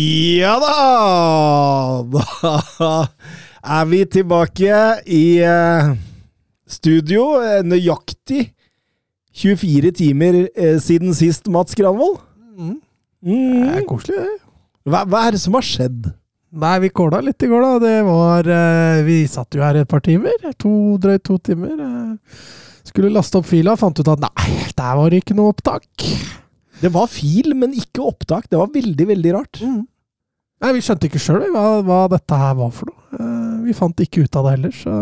Ja da! Da er vi tilbake i eh, studio. eh, Nøyaktig 24 timer eh, siden sist, Mats Granvold. Det Mm. er koselig, det. Hva, hva er det som har skjedd? Nei, vi kåla litt i går, da. Det var Vi satt jo her et par timer. To, drøyt to timer. Skulle laste opp fila, fant ut at nei, der var det ikke noe opptak. Det var fil, men ikke opptak. Det var veldig, veldig rart. Nei, Vi skjønte ikke sjøl hva, hva dette her var for noe. Eh, vi fant ikke ut av det heller, så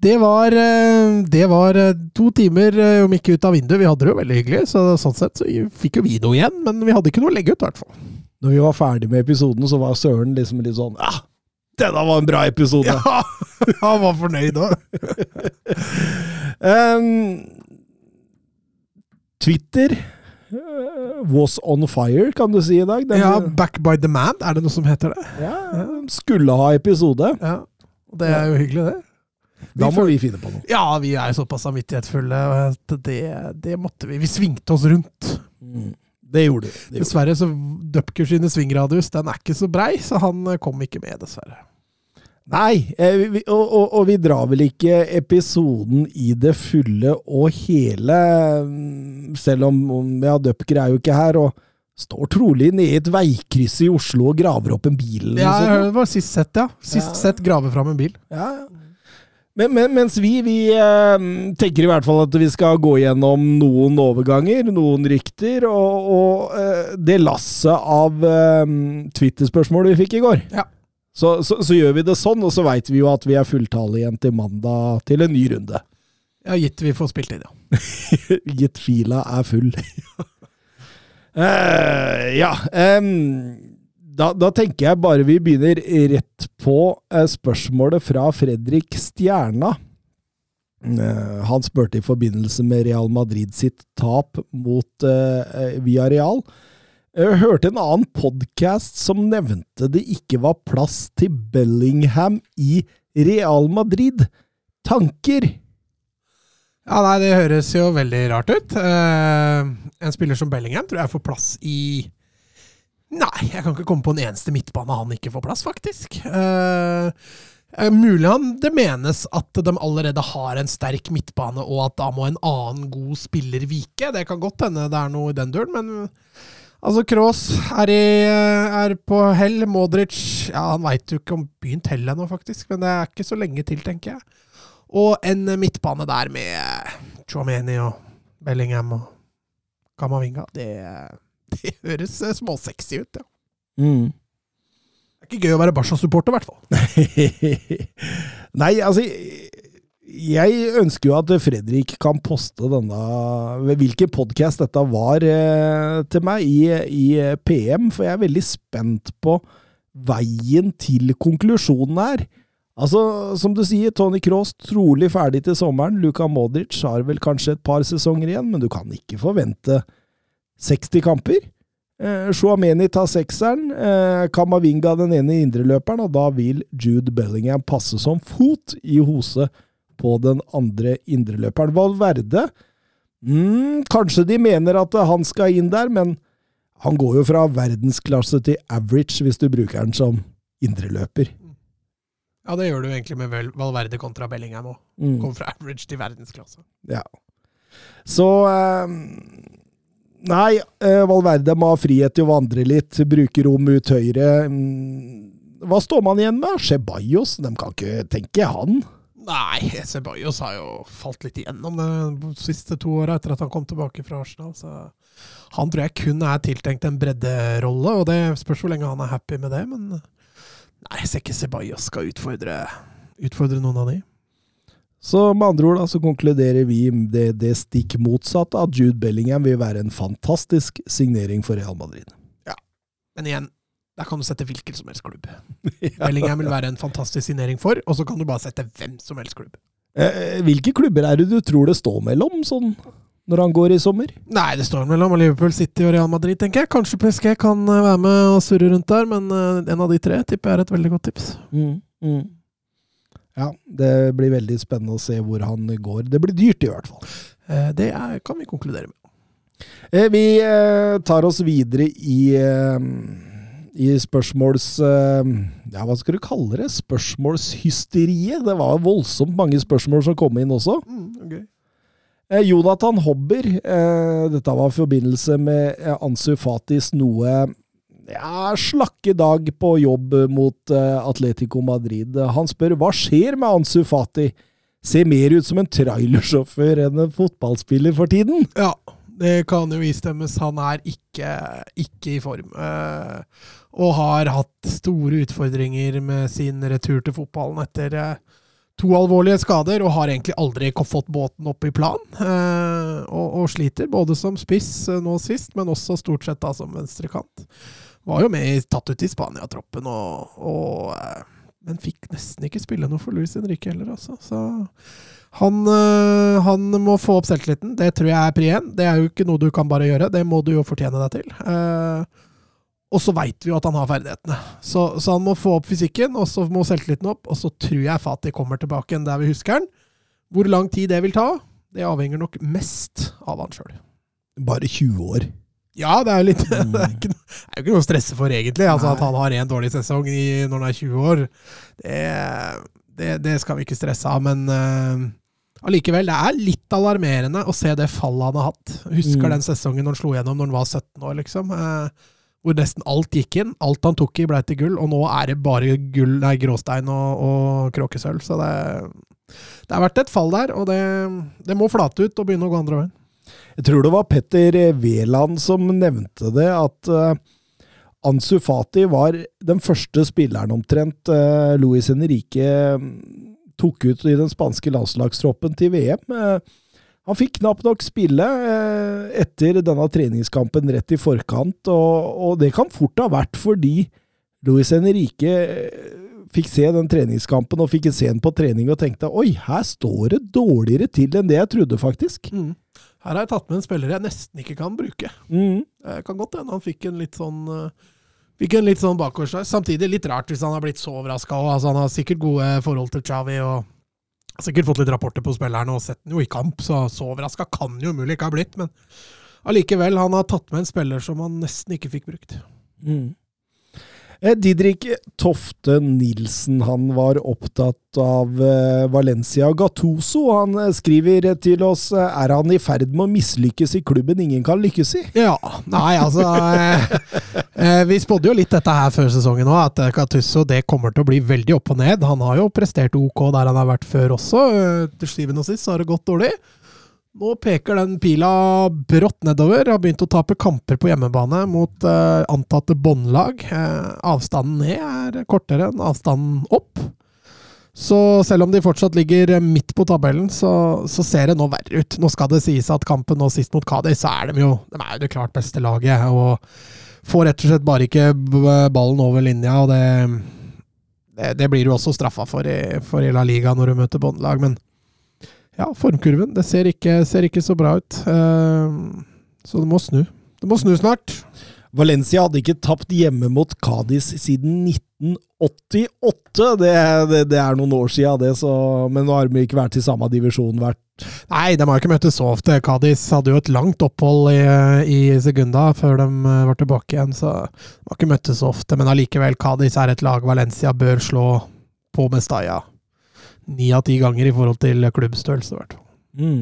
det var, eh, det var eh, to timer, om ikke ut av vinduet. Vi hadde det jo veldig hyggelig, så sånn sett så fikk jo vi noe igjen. Men vi hadde ikke noe å legge ut, i hvert fall. Når vi var ferdig med episoden, så var Søren liksom litt sånn Ja, denne var en bra episode! Ja, han var fornøyd òg. Um, Twitter was on fire, kan du si i dag. Den, Ja, Back by the man, er det noe som heter det? ja, skulle ha episode. Ja, det er jo hyggelig, det. Da må vi finne på noe. Ja, vi er såpass samvittighetsfulle. Det, det måtte vi. Vi svingte oss rundt. Mm. Det gjorde vi. Det gjorde. Dessverre så Dupker sine svingradius den er ikke så brei, så han eh, kom ikke med, dessverre. Nei, eh, vi, og, og, og vi drar vel ikke episoden i det fulle og hele, mm, selv om om- ja, Dupker er jo ikke her, og står trolig nede i et veikryss i Oslo og graver opp en bil. Ja, det var sist sett, ja. Sist Ja. sett grave fram en bil. Ja, ja. Men, men, mens vi, vi eh, tenker i hvert fall at vi skal gå gjennom noen overganger, noen rykter, og, og eh, det lasset av eh, Twitter-spørsmål vi fikk i går. Ja. Så, så, så gjør vi det sånn, og så veit vi jo at vi er fulltallige igjen til mandag til en ny runde. Ja, gitt vi får spilt inn, ja. Gitt fila er full. uh, ja. Um, da, da tenker jeg bare vi begynner rett på uh, spørsmålet fra Fredrik Stjerna. Eh, han spurte i forbindelse med Real Madrid sitt tap mot uh, Villarreal. Jeg hørte en annen podkast som nevnte det ikke var plass til Bellingham i Real Madrid. Tanker? Ja, nei, det høres jo veldig rart ut. Uh, en spiller som Bellingham tror jeg får plass i Nei, jeg kan ikke komme på en eneste midtbane han ikke får plass, faktisk. Uh, mulig han det menes at de allerede har en sterk midtbane, og at da må en annen god spiller vike. Det kan godt hende det er noe i den duren, men altså, Kroos er, i, er på hell. Modric ja, Han veit jo ikke om begynt hell ennå, faktisk, men det er ikke så lenge til, tenker jeg. Og en midtbane der med Chouameni og Bellingham og Kamavinga. Det, det høres eh, småsexy ut, ja. Mm. Det er ikke gøy å være Barca-supporter, i hvert fall. Nei, altså Jeg ønsker jo at Fredrik kan poste denne Hvilken podkast dette var eh, til meg i, i PM, for jeg er veldig spent på veien til konklusjonen her. Altså, Som du sier, Tony Cross trolig ferdig til sommeren. Luka Modric har vel kanskje et par sesonger igjen, men du kan ikke forvente 60 kamper. Eh, Shuameni tar sekseren, eh, Kamavinga den ene indreløperen, og da vil Jude Bellingham passe som fot i hose på den andre indreløperen. Valverde mm, Kanskje de mener at han skal inn der, men han går jo fra verdensklasse til average hvis du bruker den som indreløper. Ja, det gjør du egentlig med Valverde kontra Bellingham òg. Mm. Kom fra average til verdensklasse. Ja. Så eh, Nei, eh, Valverde må ha frihet til å vandre litt, bruke rom ut høyre. Mm, Hva står man igjen med? Ceballos? De kan ikke tenke han. Nei, Ceballos har jo falt litt igjennom de siste to åra etter at han kom tilbake fra Arsenal. Så han tror jeg kun er tiltenkt en bredderolle, og det spørs hvor lenge han er happy med det. Men nei, jeg ser ikke Ceballos skal utfordre, utfordre noen av de. Så med andre ord da, så konkluderer vi det, det stikk motsatte, at Jude Bellingham vil være en fantastisk signering for Real Madrid. Ja, Men igjen, der kan du sette hvilken som helst klubb. Bellingham vil være en fantastisk signering for, og så kan du bare sette hvem som helst klubb. Eh, hvilke klubber er det du tror det står mellom, sånn når han går i sommer? Nei, det står mellom Liverpool City og Real Madrid, tenker jeg. Kanskje PSG kan eh, være med og surre rundt der, men eh, en av de tre tipper jeg er et veldig godt tips. Mm, mm. Ja, det blir veldig spennende å se hvor han går. Det blir dyrt, i hvert fall. Eh, Det er, kan vi konkludere med. Eh, Vi eh, tar oss videre i, eh, i spørsmåls... eh, Ja, hva skal du kalle det? Spørsmålshysteriet. Det var voldsomt mange spørsmål som kom inn også. Mm, Eh, Jonathan Hobber, eh, dette var i forbindelse med Ansu Fatis noe ja, slakke dag på jobb mot Atletico Madrid. Han spør hva skjer med Ansu Fati? Ser mer ut som en trailersjåfør enn en fotballspiller for tiden. Ja, det kan jo istemmes. Han er ikke, ikke i form. Eh, og har hatt store utfordringer med sin retur til fotballen etter eh, to alvorlige skader, og har egentlig aldri fått båten opp i plan. Eh, og, og sliter, både som spiss nå sist, men også stort sett da som venstrekant. Var jo med tatt ut i Spania-troppen, og, og, men fikk nesten ikke spille noe for Luis Henrique heller, altså. Så han, øh, han må få opp selvtilliten. Det tror jeg er pri én. Det er jo ikke noe du kan bare gjøre. Det må du jo fortjene deg til. Eh, og så veit vi jo at han har ferdighetene. Så, så han må få opp fysikken, og så må selvtilliten opp. Og så tror jeg Fati kommer tilbake igjen der vi husker han. Hvor lang tid det vil ta, det avhenger nok mest av han sjøl. Bare 20 år. Ja, det er jo litt det, er ikke, det er jo ikke noe å stresse for, egentlig. Altså At han har en dårlig sesong i, når han er 20 år, det, det, det skal vi ikke stresse av. Men eh, allikevel, det er litt alarmerende å se det fallet han har hatt. Husker Mm. den sesongen når han slo gjennom når han var 17 år, liksom. eh, hvor nesten alt gikk inn. Alt han tok i, ble til gull, og nå er det bare gull, nei, gråstein og, og kråkesølv. Så det, det har vært et fall der, og det, det må flate ut og begynne å gå andre veien. Jeg tror det var Petter Wæland som nevnte det, at uh, Ansu Fati var den første spilleren omtrent uh, Luis Henrique tok ut i den spanske landslagstroppen til VM. Eh, han fikk knapt nok spille eh, etter denne treningskampen rett i forkant, og, det kan fort ha vært fordi Luis Henrique eh, fikk se den treningskampen og fikk se den på trening og tenkte oi, her står det dårligere til enn det jeg trodde, faktisk. Mm. Her har jeg tatt med en spiller jeg nesten ikke kan bruke. Mm. Kan godt hende han fikk en litt sånn eh, Fikk en litt sånn bakoversveis. Samtidig litt rart hvis han har blitt så overraska. Altså, han har sikkert gode forhold til Chavi og har sikkert fått litt rapporter på spillerne og sett den jo i kamp, så så overraska kan jo umulig ikke ha blitt. Men allikevel, han har tatt med en spiller som han nesten ikke fikk brukt. Mm. Eh, Didrik Tofte Nilsen han var opptatt av eh, Valencia Gattuso. Han eh, skriver til oss er han i ferd med å mislykkes i klubben ingen kan lykkes i. Ja, nei altså Vi spådde jo litt dette her før sesongen òg, at Gattuso det kommer til å bli veldig opp og ned. Han har jo prestert ok der han har vært før også. Til syvende og sist har det gått dårlig. Nå peker den pila brått nedover. Har begynt å tape kamper på hjemmebane mot eh, antatte båndlag. Eh, avstanden ned er kortere enn avstanden opp. Så selv om de fortsatt ligger midt på tabellen, så, så ser det nå verre ut. Nå skal det sies at kampen nå sist mot Cádiz, så er de jo de er jo det klart beste laget. Og får rett og slett bare ikke ballen over linja. og det, det, det blir du også straffa for i, for i La Liga når du møter båndlag. Men ja, formkurven det ser ikke, ser ikke så bra ut. Eh, så det må snu. Det må snu snart. Valencia hadde ikke tapt hjemme mot Cádiz siden 1988. Det, det, det er noen år siden, det, så, men nå har de ikke vært i samme divisjon hvert Nei, de har ikke møttes så ofte. Cádiz hadde jo et langt opphold i, i Segunda før de eh, var tilbake igjen, så de har ikke møttes så ofte. Men allikevel, Cádiz er et lag Valencia bør slå på Mestalla ni av ti ganger i forhold til klubbstørrelse, i hvert fall. mm.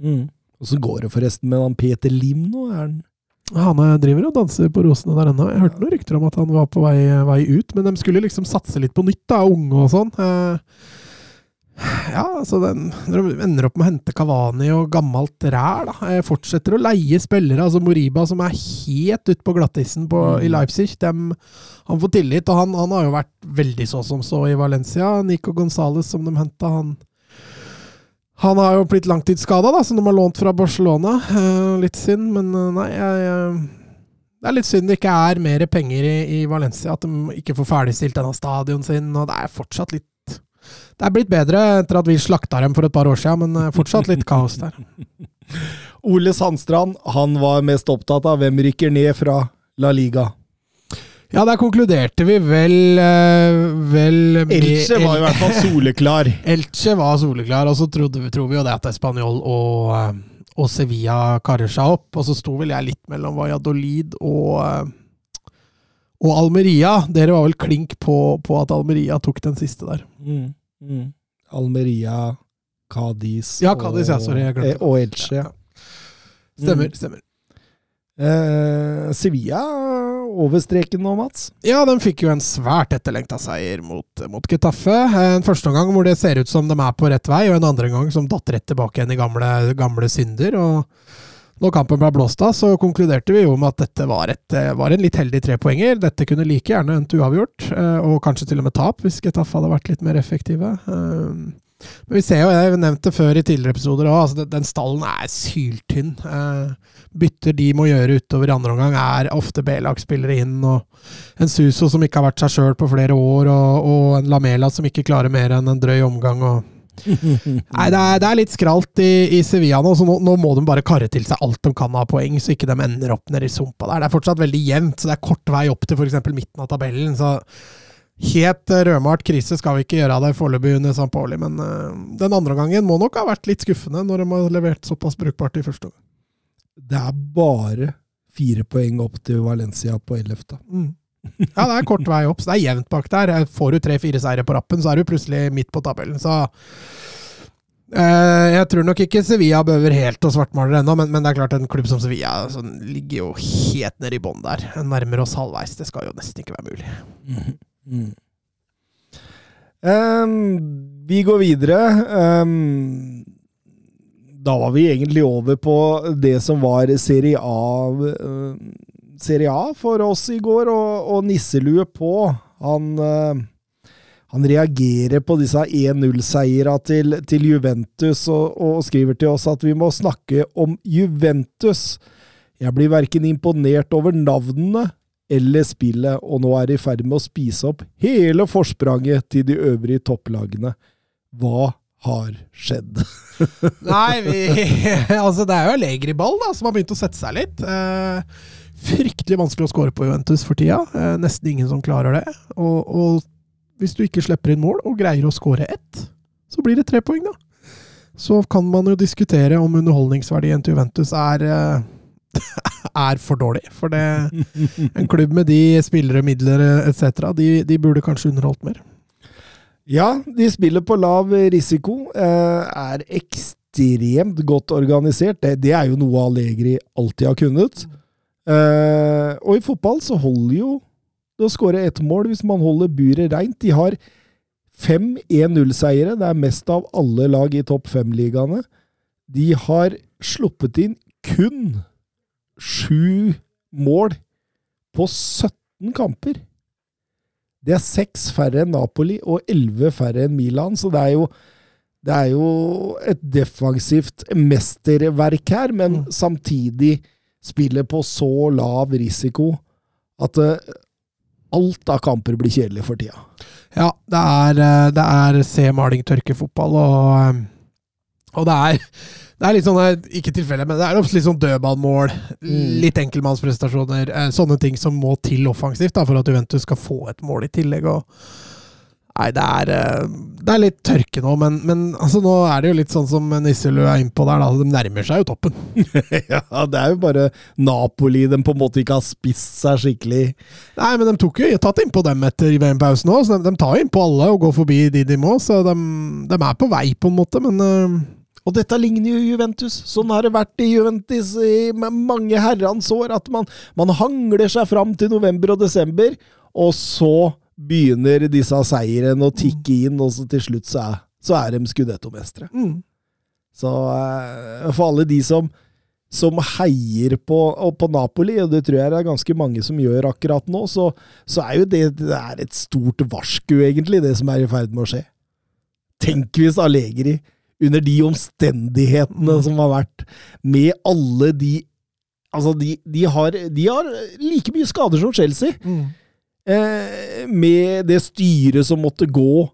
Mm. Så går det forresten med han Peter Lim nå? Er han Han eh, driver og danser på rosene der ennå. Jeg hørte noen rykter om at han var på vei, vei ut, men de skulle liksom satse litt på nytt, da, unge og sånn. Eh, ja, altså den, Når de ender opp med å hente Kavani og gammelt ræl, da. Jeg Fortsetter å leie spillere. altså Moriba, som er helt ute på glattisen på, i Leipzig. Dem, han får tillit, og han, han har jo vært veldig så som så i Valencia. Nico Gonzales, som de henta, han Han har jo blitt langtidsskada, som de har lånt fra Barcelona. Eh, litt synd, men eh, nei jeg, jeg, Det er litt synd det ikke er mer penger i, i, Valencia. At de ikke får ferdigstilt denne stadion sin. Og det er fortsatt litt Det er blitt bedre etter at vi slakta dem for et par år siden, men eh, fortsatt litt kaos der. Ole Sandstrand han var mest opptatt av hvem rykker ned fra La Liga. Ja, der konkluderte vi vel, vel Elche var i hvert fall soleklar. Elche var soleklar, og så trodde vi, tror vi jo det at Español og, og Sevilla karer seg opp. Og så sto vel jeg litt mellom Valladolid og, og Almeria. Dere var vel klink på, på, at Almeria tok den siste der. Mm, mm. Almeria, Cádiz ja, Cádiz, ja, sorry, og Elche. Ja. Stemmer. stemmer. Eh, Sevilla over streken nå, Mats? Ja, de fikk jo en svært etterlengta seier mot, mot Getafe. En første omgang hvor det ser ut som de er på rett vei, og en andre gang som datt rett tilbake igjen i gamle, gamle synder. og når kampen ble blåst av, så konkluderte vi jo med at dette var, et, var en litt heldig trepoenger. Dette kunne like gjerne endt uavgjort, eh, og kanskje til og med tap, hvis Getafe hadde vært litt mer effektive. Eh, men vi ser jo, jeg nevnte før i tidligere episoder òg, altså den stallen er syltynn. Eh, bytter de må gjøre utover i andre omgang, er ofte B-lagsspillere inn. og En Suso som ikke har vært seg sjøl på flere år, og, og, en Lamela som ikke klarer mer enn en drøy omgang. og Nei, det er, det er, litt skralt i, i Sevilla nå, så nå, nå, må de bare karre til seg alt de kan av poeng, så ikke de ender opp nede i sumpa der. Det er fortsatt veldig jevnt, så det er kort vei opp til f.eks. midten av tabellen. så Helt rødmalt krise skal vi ikke gjøre av det foreløpig under St. Pauli, men uh, den andre gangen må nok ha vært litt skuffende når de har levert såpass brukbart i første gang. Det er bare fire poeng opp til Valencia på 11. Mm. Ja, det er kort vei opp, så det er jevnt bak der. Får du tre-fire seire på rappen, så er du plutselig midt på tabellen. Så uh, jeg tror nok ikke Sevilla behøver helt å svartmale det ennå, men, men, det er klart en klubb som Sevilla altså, ligger jo helt nede i bånn der. Nærmer oss halvveis. Det skal jo nesten ikke være mulig. Mm. Mm. Um, vi går videre. Um, da var vi egentlig over på det som var Serie A, uh, serie A for oss i går, og, og nisselue på. Han, uh, han reagerer på disse 1-0-seira til, til, Juventus og, og, skriver til oss at vi må snakke om Juventus. Jeg blir verken imponert over navnene eller spillet, og nå er de i ferd med å spise opp hele forspranget til de øvrige topplagene. Hva har skjedd? Nei, vi Altså, det er jo Allegri ball da, som har begynt å sette seg litt. Eh, fryktelig vanskelig å score på Juventus for tida. Eh, nesten ingen som klarer det. Og, og, hvis du ikke slipper inn mål, og greier å score ett, så blir det tre poeng, da. Så kan man jo diskutere om underholdningsverdien til Juventus er eh, er for dårlig. For det, en klubb med de spillere, midler etc., de, de, burde kanskje underholdt mer. Ja, de spiller på lav risiko. Eh, er ekstremt godt organisert. Det, det er jo noe Allegri alltid har kunnet. Eh, og i fotball så holder jo det å skåre ett mål hvis man holder buret reint. De har fem 1-0-seiere. Det er mest av alle lag i topp fem-ligaene. De har sluppet inn kun sju mål på 17 kamper. Det er seks færre enn Napoli og elleve færre enn Milan, så det er jo, det er jo et defensivt mesterverk her, men mm. samtidig spiller på så lav risiko at uh, alt av kamper blir kjedelig for tida. Ja, det er, eh, det er se maling tørke fotball, og, eh, og det er det er litt sånn, ikke tilfelle, men det er litt sånn dødballmål, mm. litt enkeltmannsprestasjoner. Eh, sånne ting som må til offensivt da, for at Juventus skal få et mål i tillegg. og Nei, det er, eh, det er litt tørke nå, men, men altså, nå er det jo litt sånn som Nisselø er innpå der. Da. De nærmer seg jo toppen. ja, det er jo bare Napoli de på en måte ikke har spist seg skikkelig. Nei, men de tok jo tatt innpå dem etter VM-pausen òg, så de, de tar innpå alle og går forbi de de må. Så de, de er på vei, på en måte, men uh, og dette ligner jo Juventus. Sånn har det vært i Juventus i mange herrens år. At man, man hangler seg fram til november og desember, og så begynner disse seirene å tikke inn, og så til slutt så er, så er de skudettomestere. Mm. Så uh, for alle de som, som heier på, på, Napoli, og det tror jeg det er ganske mange som gjør akkurat nå, så, så er jo det, det er et stort varsku, egentlig, det som er i ferd med å skje. Tenk hvis Allegri under de omstendighetene Mm. som har vært, med alle de Altså, de, de, har, de har like mye skader som Chelsea. Mm. Eh, med det styret som måtte gå,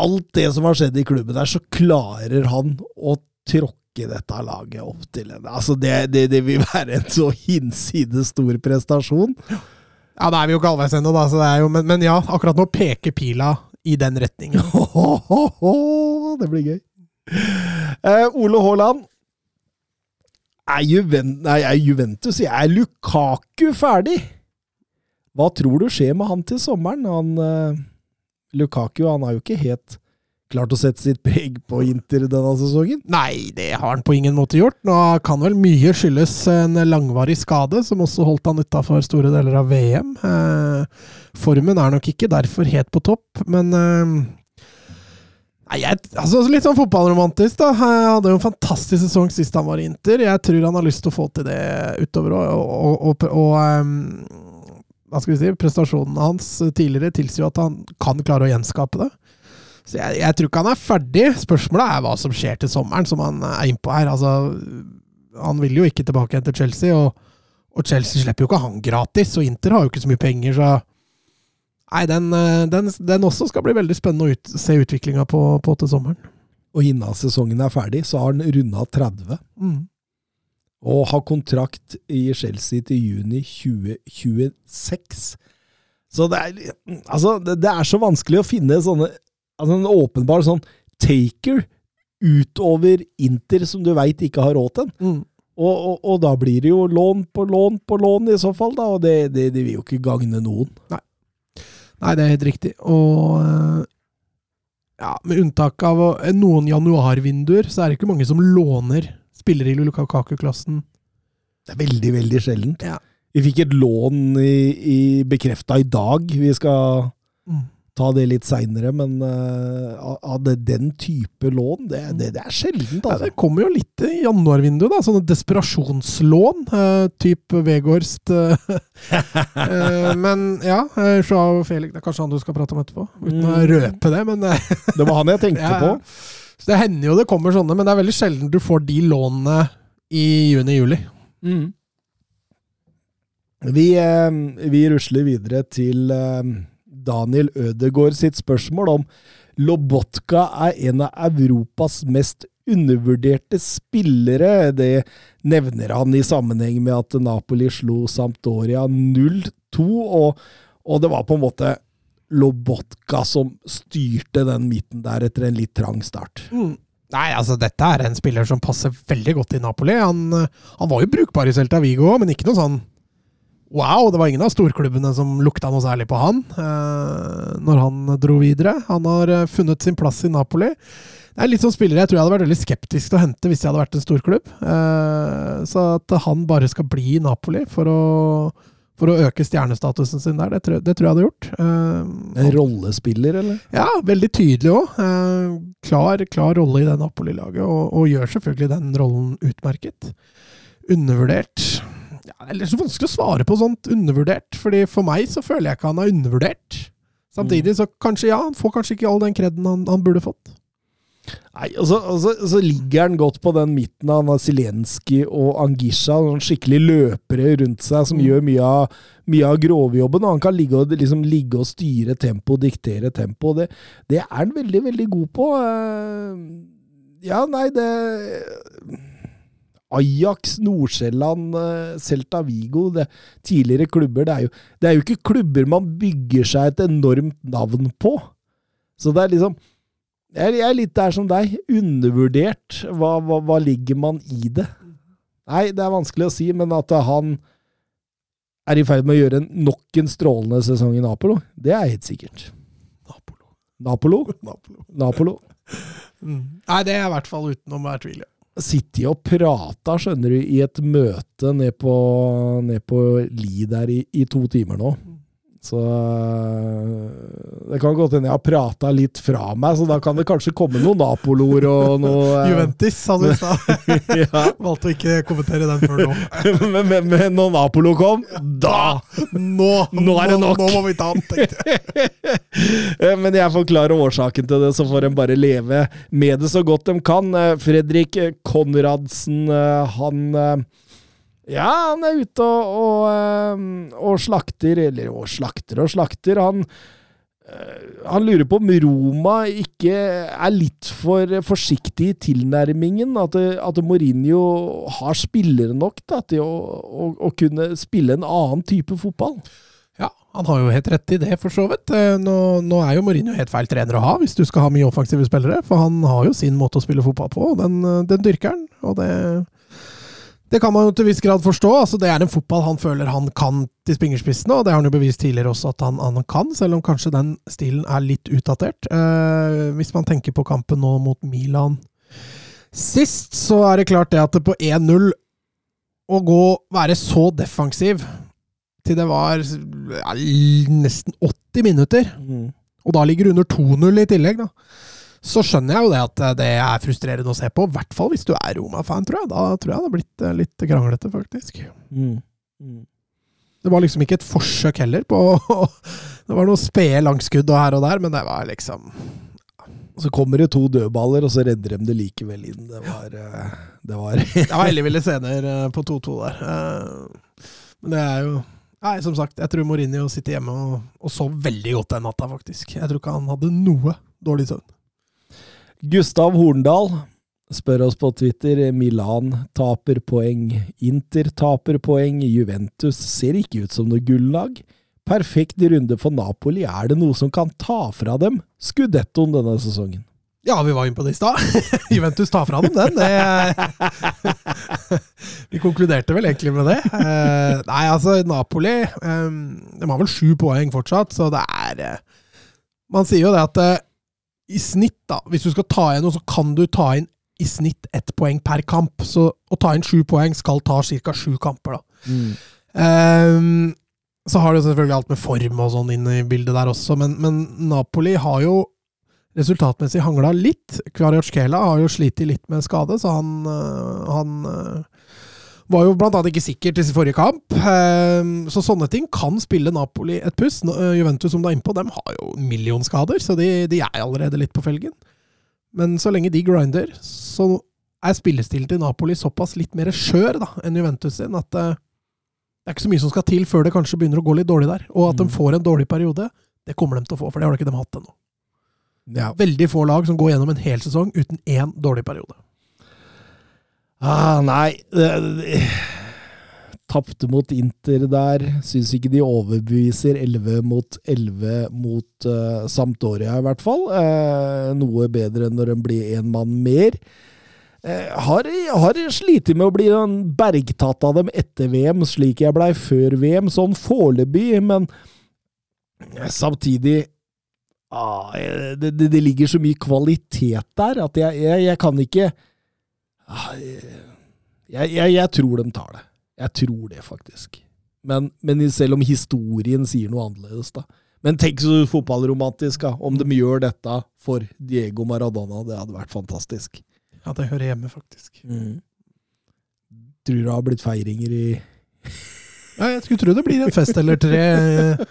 alt det som har skjedd i klubben der, så klarer han å tråkke dette laget opp til en Altså, det, det, det vil være en så hinsides stor prestasjon. Ja, da er vi jo ikke halvveis ennå, da, så det er jo, men, men ja, akkurat nå peker pila i den retningen. det blir gøy. Eh, Ole Haaland. Er, Juven, nei, er Juventus Er Lukaku ferdig? Hva tror du skjer med han til sommeren? Han, eh, Lukaku han har jo ikke helt klart å sette sitt preg på Inter denne sesongen. Nei, det har han på ingen måte gjort. Nå kan vel mye skyldes en langvarig skade, som også holdt han utafor store deler av VM. Eh, formen er nok ikke derfor helt på topp, men eh, jeg, altså Litt sånn fotballromantisk, da. Han hadde jo en fantastisk sesong sist han var i Inter. Jeg tror han har lyst til å få til det utover, og, og, og, og ehm, hva skal vi si, prestasjonene hans tidligere tilsier at han kan klare å gjenskape det. Så jeg, jeg tror ikke han er ferdig. Spørsmålet er hva som skjer til sommeren, som han er innpå her. Altså, han vil jo ikke tilbake igjen til Chelsea, og, og Chelsea slipper jo ikke han gratis. Og Inter har jo ikke så mye penger, så Nei, den, eh, den, den også skal bli veldig spennende å ut, se utviklinga på, på til sommeren. Og innen sesongen er ferdig, så har han runda 30. Mm. Og har kontrakt i Chelsea til juni 2026. Så det er, altså, det, det er så vanskelig å finne sånne altså En åpenbar sånn taker utover Inter som du veit ikke har råd til. Mm. Og, og, og da blir det jo lån på lån på lån i så fall, da, og det, det, det vil jo ikke gagne noen. Nei, det er helt riktig. Og eh, ja, med unntak av noen januarvinduer, så er det ikke mange som låner spillere i Lukaku-klassen. Det er veldig, veldig sjeldent. Ja. Vi fikk et lån i, i bekrefta i dag. Vi skal Mm. ta det litt seinere, men uh, av- av det, den type lån, det, det, det er sjeldent, Ja, altså. det kommer jo litt i januarvinduet, da. Sånne desperasjonslån. Uh, typ Vegårst. Uh, eh, men ja, Joao Felix Det er kanskje han du skal prate om etterpå? Uten å Mm. røpe det, men eh, Det var han jeg tenkte Ja, ja. på. Så det hender jo det kommer sånne, men det er veldig sjelden du får de lånene i juni-juli. Vi, eh, vi rusler videre til eh, Daniel Ødegaard sitt spørsmål om Lobotka er en av Europas mest undervurderte spillere. Det nevner han i sammenheng med at Napoli slo Sampdoria 0-2, og, og det var på en måte Lobotka som styrte den midten der etter en litt trang start. Nei, altså dette er en spiller som passer veldig godt i Napoli. Han, han var jo brukbar i Celta Vigo, men ikke noe sånn Wow, det var ingen av storklubbene som lukta noe særlig på han eh, når han dro videre. Han har eh, funnet sin plass i Napoli. Det er litt sånn spillere jeg tror jeg hadde vært veldig skeptisk til å hente hvis jeg hadde vært en storklubb. Eh, så at han bare skal bli i Napoli for å, for å øke stjernestatusen sin der, det tror, det tror jeg hadde gjort. Uh, En rollespiller, eller? ja, veldig tydelig òg. Uh, klar, klar rolle i det Napoli-laget, og, og gjør selvfølgelig den rollen utmerket. Undervurdert ja, Det er så vanskelig å svare på sånt undervurdert, fordi for meg så føler jeg ikke han er undervurdert. Samtidig så kanskje, ja, han får kanskje ikke all den kreden han, han burde fått. Nei, og så, og så, så ligger han godt på den midten av han har Zelenskyj og Angisha, noen skikkelig løpere rundt seg som Mm. gjør mye av, mye av grovjobben. Og han kan ligge og, liksom, ligge og styre tempo, diktere tempo. Det, det er han veldig, veldig god på. Eh, Ja, nei, det Ajax, Nordsjælland, eh, Celta Vigo, det, tidligere klubber det er, jo, det er jo ikke klubber man bygger seg et enormt navn på. Så det er liksom jeg er litt der som deg. Undervurdert. Hva, hva, hva ligger man i det? Nei, det er vanskelig å si, men at han er i ferd med å gjøre en, nok en strålende sesong i Napolo, det er helt sikkert. Napolo. Napolo? Napolo. Napolo. Nei, det er i hvert fall utenom hver tvil. Sitte Sittet og prate, skjønner du, i et møte ned på, ned på Li der i, i to timer nå. Så øh, det kan godt hende jeg har prata litt fra meg, så da kan det kanskje komme noen Napolor og noe øh, Juventus, sa du i stad. Valgte å ikke kommentere den før nå. men, men, men når Napolo kom, da Nå, Nå er det nok. Nå, må vi ta den, tenkte jeg. Eh, Men jeg forklarer årsaken til det, så får en bare leve med det så godt de kan. Eh, Fredrik Konradsen, eh, han eh, Ja, han er ute og, og, eh, og slakter, eller og slakter og slakter. Han, eh, han lurer på om Roma ikke er litt for forsiktig i tilnærmingen. At, at Mourinho har spillere nok da, til å, å, å kunne spille en annen type fotball. Ja, han har jo helt rett i det, for så vidt. Eh, Nå, nå er jo Mourinho helt feil trener å ha, hvis du skal ha mye offensive spillere. For han har jo sin måte å spille fotball på, og den, eh, den dyrker han. Og det, det kan man jo til viss grad forstå. Altså, det er en fotball han føler han kan til spingerspissene, og det har han jo bevist tidligere også at han, han kan, selv om kanskje den stilen er litt utdatert. Eh, hvis man tenker på kampen nå mot Milan sist, så er det klart det at det på 1-0 å gå være så defensiv til det var ja, nesten 80 minutter, og da ligger under 2-0 i tillegg, da. Så skjønner jeg jo det at eh, det er frustrerende å se på, i hvert fall hvis du er Roma-fan, tror jeg. Da tror jeg det har blitt eh, litt kranglete, faktisk. Mm. Mm. Det var liksom ikke et forsøk heller på Det var noen spede langskudd og her og der, men det var liksom Så kommer det to dødballer, og så redder de det likevel inn. Det var, eh, det var Det var elleville scener eh, på 2-2 der. Men det er jo Nei, som sagt, jeg tror Mourinho sitter hjemme og, og sov veldig godt den natta, faktisk. Jeg tror ikke han hadde noe dårlig søvn. Gustav Horndal spør oss på Twitter. Milan taper poeng. Inter taper poeng. Juventus ser ikke ut som noe gullag. Perfekt runde for Napoli. Er det noe som kan ta fra dem skudettoen denne sesongen? Ja, vi var inne på det i stad. Juventus tar fra dem den. Det, vi konkluderte vel egentlig med det. Eh, nei, altså, Napoli eh, De har vel sju poeng fortsatt, så det er eh, Man sier jo det at i snitt, da, hvis du skal ta igjen noe, så kan du ta inn i snitt ett poeng per kamp. Så å ta inn sju poeng skal ta ca. sju kamper, da. Ehm, så har du selvfølgelig alt med form og sånn inn i bildet der også, men, men Napoli har jo resultatmessig hangla litt. Kvarjotskela har jo slitt litt med skade, så han, øh, han øh, var jo blant annet ikke sikker til sin forrige kamp. Ehm, Så sånne ting kan spille Napoli et puss. Øh, Juventus, som du er innpå, dem har jo millionskader, så de, de er allerede litt på felgen. Men så lenge de grinder, så er spillestilen til Napoli såpass litt mer skjør da, enn Juventus sin at eh, det er ikke så mye som skal til før det kanskje begynner å gå litt dårlig der. Og at de Mm. får en dårlig periode, det kommer de til å få, for det har de ikke de hatt ennå. Ja. Veldig få lag som går gjennom en hel sesong uten én dårlig periode. Ah, nei Tapte mot Inter der. Syns ikke de overbeviser 11 mot 11 mot uh, Sampdoria, i hvert fall. Uh, noe bedre enn når de blir én mann mer. Uh, har, har slitt med å bli bergtatt av dem etter VM, slik jeg blei før VM, sånn foreløpig, men samtidig ah, det, det, det ligger så mye kvalitet der at jeg, jeg, jeg kan ikke jeg, jeg, jeg tror de tar det. Jeg tror det, faktisk. Men, men selv om historien sier noe annerledes, da. Men tenk så fotballromantisk, da. Om de gjør dette for Diego Maradona. Det hadde vært fantastisk. Ja, det hører hjemme, faktisk. Tror det har blitt feiringer i Ja, jeg skulle tro det blir en fest eller tre eh,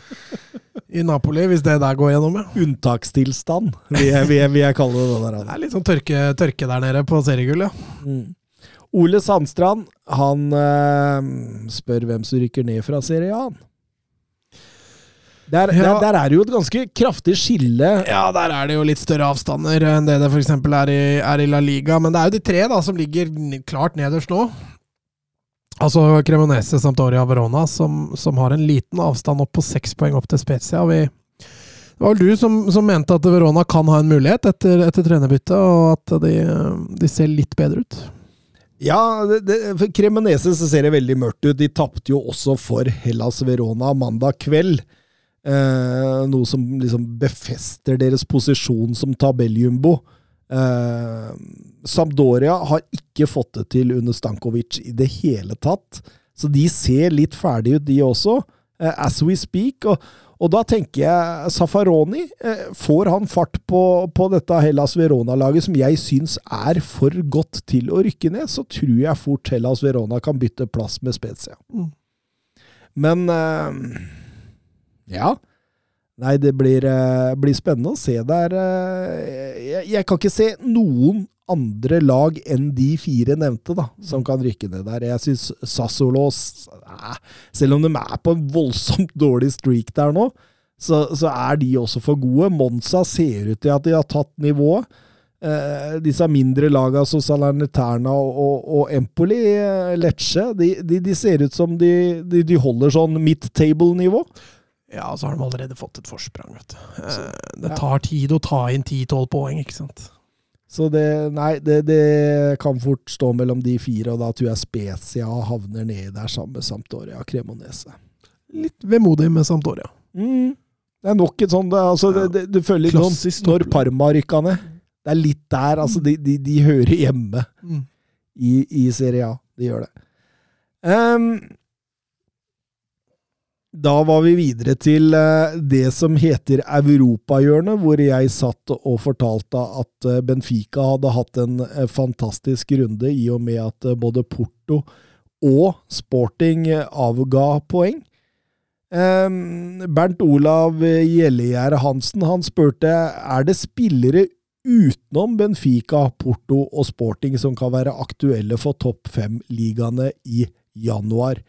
i Napoli, hvis det der går gjennom, ja. unntakstilstand, vil jeg, vil jeg, vil jeg kalle det. Det er litt sånn tørke, tørke der nede på seriegull, ja. Mm. Ole Sandstrand han eh, spør hvem som rykker ned fra Serie A. Der, Ja. der, der er det jo et ganske kraftig skille. Ja, der er det jo litt større avstander enn det det f.eks. Er, i- er i La Liga. Men det er jo de tre da som ligger klart nederst nå. Altså Cremonese, Sampdoria Verona, som, som har en liten avstand opp på seks poeng opp til Spezia. Vi, det var vel du som, som mente at Verona kan ha en mulighet etter, etter trenerbyttet, og at de, de ser litt bedre ut. Ja, det, det, for Cremonese ser det veldig mørkt ut. De tapte jo også for Hellas Verona mandag kveld. Eh, noe som liksom befester deres posisjon som tabelljumbo. Eh, Sampdoria har ikke fått det til under Stankovic i det hele tatt. Så de ser litt ferdige ut, de også. eh, as we speak. Og, og da tenker jeg Safaroni. Eh, får han fart på, på dette Hellas Verona-laget, som jeg syns er for godt til å rykke ned, så tror jeg fort Hellas Verona kan bytte plass med Spezia. Mm. Men ja. Nei, det blir, eh, blir spennende å se der. eh, jeg, jeg kan ikke se noen andre lag enn de fire nevnte, da, som kan rykke ned der. Jeg syns Sassolo eh, Selv om de er på en voldsomt dårlig streak der nå, så, så er de også for gode. Monza ser ut til at de har tatt nivået. Eh, disse mindre lagene som Salernitana og, og, og Empoli, eh, Lecce, de, de, de ser ut som de, de, de holder sånn mid-table-nivå. Ja, så har de allerede fått et forsprang, vet du. Så, det ja. tar tid å ta inn 10-12 poeng, ikke sant. Så det, nei, det, det kan fort stå mellom de fire, og da tror jeg Spezia havner nedi der sammen med Sampdoria Cremonese. Litt vemodig med Sampdoria. Mm. Det er nok et sånt det, altså, det, det, Du føler litt sånn når. Parma rykka ned. Det er litt der. altså De, de, de hører hjemme Mm. i, i Serie A. De gjør det. Ehm, da var vi videre til eh, det som heter Europahjørnet, hvor jeg satt og fortalte at eh, Benfica hadde hatt en eh, fantastisk runde, i og med at både Porto og Sporting avga poeng. Ehm, Bernt Olav Gjellegjerde Hansen han spurte er det spillere utenom Benfica, Porto og Sporting som kan være aktuelle for topp fem-ligaene i januar.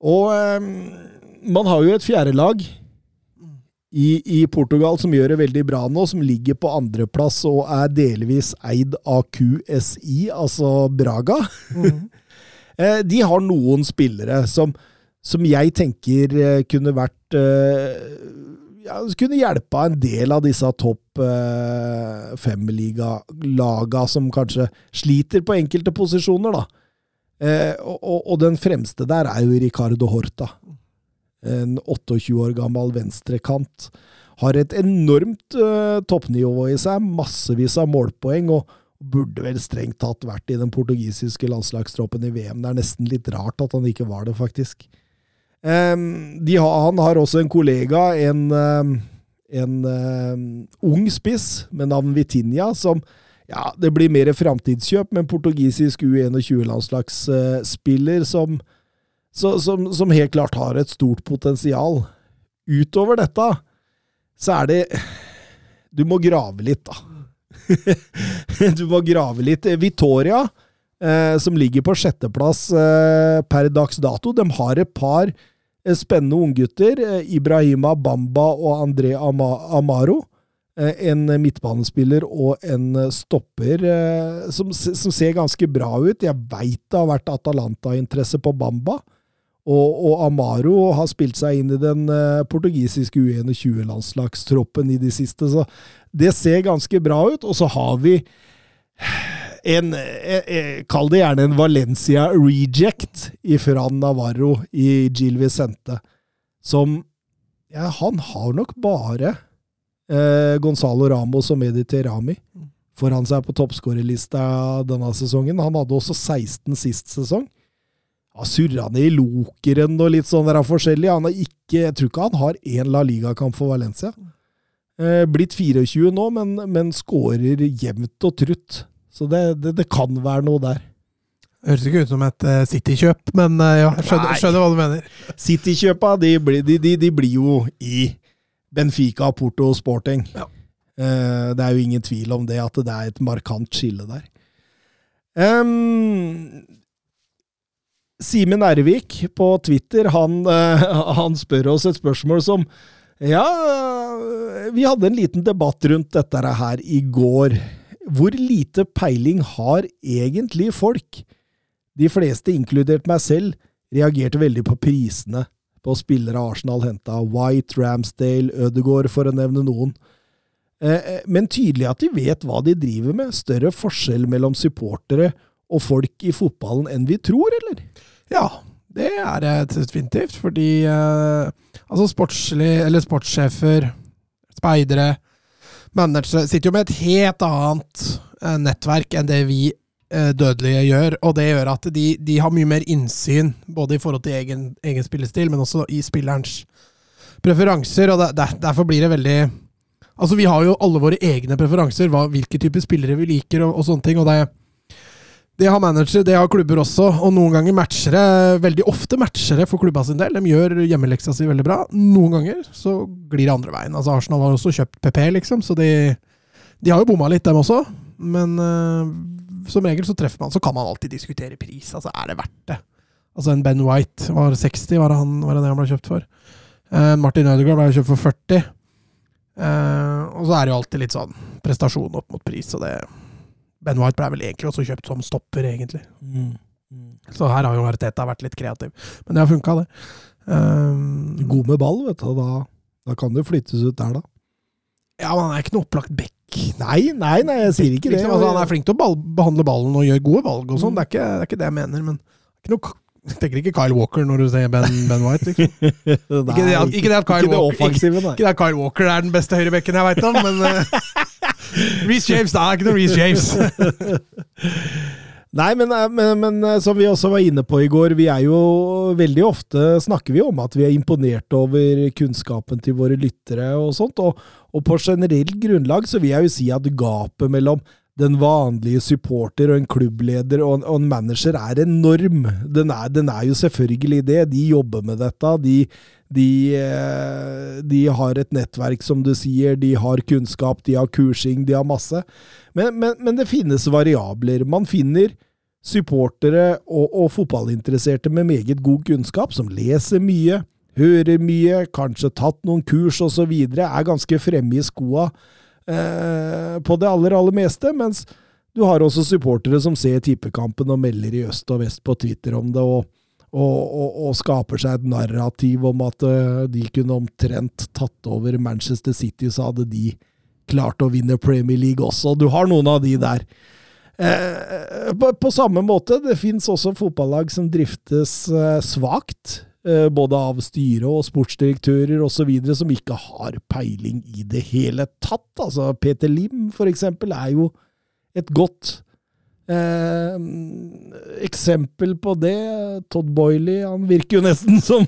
Og eh, man har jo et fjerde lag i, i Portugal som gjør det veldig bra nå, som ligger på andreplass og er delvis eid av QSI, altså Braga. Mm. De har noen spillere som, som jeg tenker eh, kunne vært eh, ja, Kunne hjelpa en del av disse topp eh, fem-liga-laga som kanskje sliter på enkelte posisjoner, da. Eh, og, og, den fremste der er jo Ricardo Horta. En 28 år gammel venstrekant. Har et enormt eh, toppnivå i seg, massevis av målpoeng, og burde vel strengt tatt vært i den portugisiske landslagstroppen i VM. Det er nesten litt rart at han ikke var det, faktisk. Eh, de har, han har også en kollega, en, en ung spiss med navn Vitinha, som ja, det blir mer framtidskjøp, men portugisisk U21-landslagsspiller som, som, som helt klart har et stort potensial. Utover dette, så er det Du må grave litt, da. du må grave litt. Vitoria, eh, som ligger på sjetteplass eh, per dags dato, de har et par eh, spennende unggutter. Eh, Ibrahima Bamba og André Ama Amaro. Eh, en midtbanespiller og en eh, stopper eh, som, som ser ganske bra ut. Jeg veit det har vært Atalanta-interesse på Bamba. Og, og Amaro har spilt seg inn i den portugisiske U21-landslagstroppen i de siste, så det ser ganske bra ut. Og så har vi en Kall det gjerne en Valencia reject fra Navarro i Gil Vicente, som ja, Han har nok bare eh, Gonzalo Ramos og Medi Terami foran seg på toppskårerlista denne sesongen. Han hadde også 16 sist sesong. Ja, surra ned i lokeren og litt sånn der forskjellig. Han har ikke, jeg tror ikke han har én La Liga-kamp for Valencia. Eh, blitt 24 nå, men, men skårer jevnt og trutt. Så det, det, det kan være noe der. Høres ikke ut som et uh, City-kjøp, men uh, ja, skjønner, skjønner hva du mener. City-kjøpa de, de, de, de blir jo i Benfica, Porto Sporting. Ja. Eh, det er jo ingen tvil om det, at det er et markant skille der. Um, Simen Ervik på Twitter, han, eh, han spør oss et spørsmål som Ja, vi hadde en liten debatt rundt dette her i går. Hvor lite peiling har egentlig folk? De fleste, inkludert meg selv, reagerte veldig på prisene på spillere Arsenal henta. White, Ramsdale, Ødegaard, for å nevne noen. Eh, eh, Men tydelig at de vet hva de driver med. Større forskjell mellom supportere og folk i fotballen enn vi tror, eller? Ja, det er definitivt. Fordi eh, altså sportslig, eller sportssjefer, speidere, managere sitter jo med et helt annet eh, nettverk enn det vi dødelige gjør. Og det gjør at de, de har mye mer innsyn, både i forhold til egen, egen spillestil, men også i spillerens preferanser. Og der, derfor blir det veldig Altså, vi har jo alle våre egne preferanser, hva, hvilke typer spillere vi liker, og, og sånne ting. og det det har manager, det har klubber også, og noen ganger matcher det Veldig ofte matcher det for klubba sin del. De gjør hjemmeleksa si veldig bra. Noen ganger så glir det andre veien. Altså Arsenal har også kjøpt PP, liksom, så de, de har jo bomma litt, dem også. Men uh, som regel så treffer man. Så kan man alltid diskutere pris. Altså, er det verdt det? Altså, en Ben White var 60, var det, han, var det, det han ble kjøpt for? Uh, Martin Ødegaard ble kjøpt for 40. Uh, eh, og så er det jo alltid litt sånn prestasjon opp mot pris, og det Ben White ble vel egentlig også kjøpt som stopper, egentlig. Mm. Mm. Så her har jo Arteta vært litt kreativ. Men det har funka, det. Um, God med ball, vet du. Da, da kan det flyttes ut der, da. Ja, men han er ikke noe opplagt back. Nei, nei, nei, jeg sier ikke det. Altså, han er flink til å behandle ballen og gjøre gode valg og sånn. Mm. Det, det, er ikke det jeg mener, men ikke noe jeg tenker ikke Kyle Walker når du sier Ben, ben White. Liksom. Nei, ikke, det, ikke, det, at Kyle Walker, ikke, ikke, det at Kyle Walker er den beste høyrebekken jeg veit om, men uh, Reece James, da. Ikke noe Reece James. Nei, men, eh, men, men, eh, som vi også var inne på i går, vi er jo veldig ofte snakker vi om at vi er imponert over kunnskapen til våre lyttere og sånt. Og, og på generelt grunnlag så vil jeg jo si at gapet mellom den vanlige supporter og en klubbleder og en, og en manager er enorm. Den er, den er, jo selvfølgelig det. De jobber med dette. De, de, eh, de, har et nettverk, som du sier. De har kunnskap, de har kursing, de har masse. Men, men, men det finnes variabler. Man finner supportere og, og fotballinteresserte med meget god kunnskap, som leser mye, hører mye, kanskje tatt noen kurs osv., er ganske fremme i skoa Eh, på det aller, aller meste. Mens du har også supportere som ser tippekampen og melder i øst og vest på Twitter om det, og, og, og, og skaper seg et narrativ om at uh, de kunne omtrent tatt over Manchester City, så hadde de klart å vinne Premier League også. Du har noen av de der. Eh, på, på, samme måte, det fins også fotballag som driftes eh, svakt. Eh, både av styre og sportsdirektører osv., som ikke har peiling i det hele tatt. Altså, Peter Lim, for eksempel, er jo et godt Eh, eksempel på det Todd Boiley han virker jo nesten som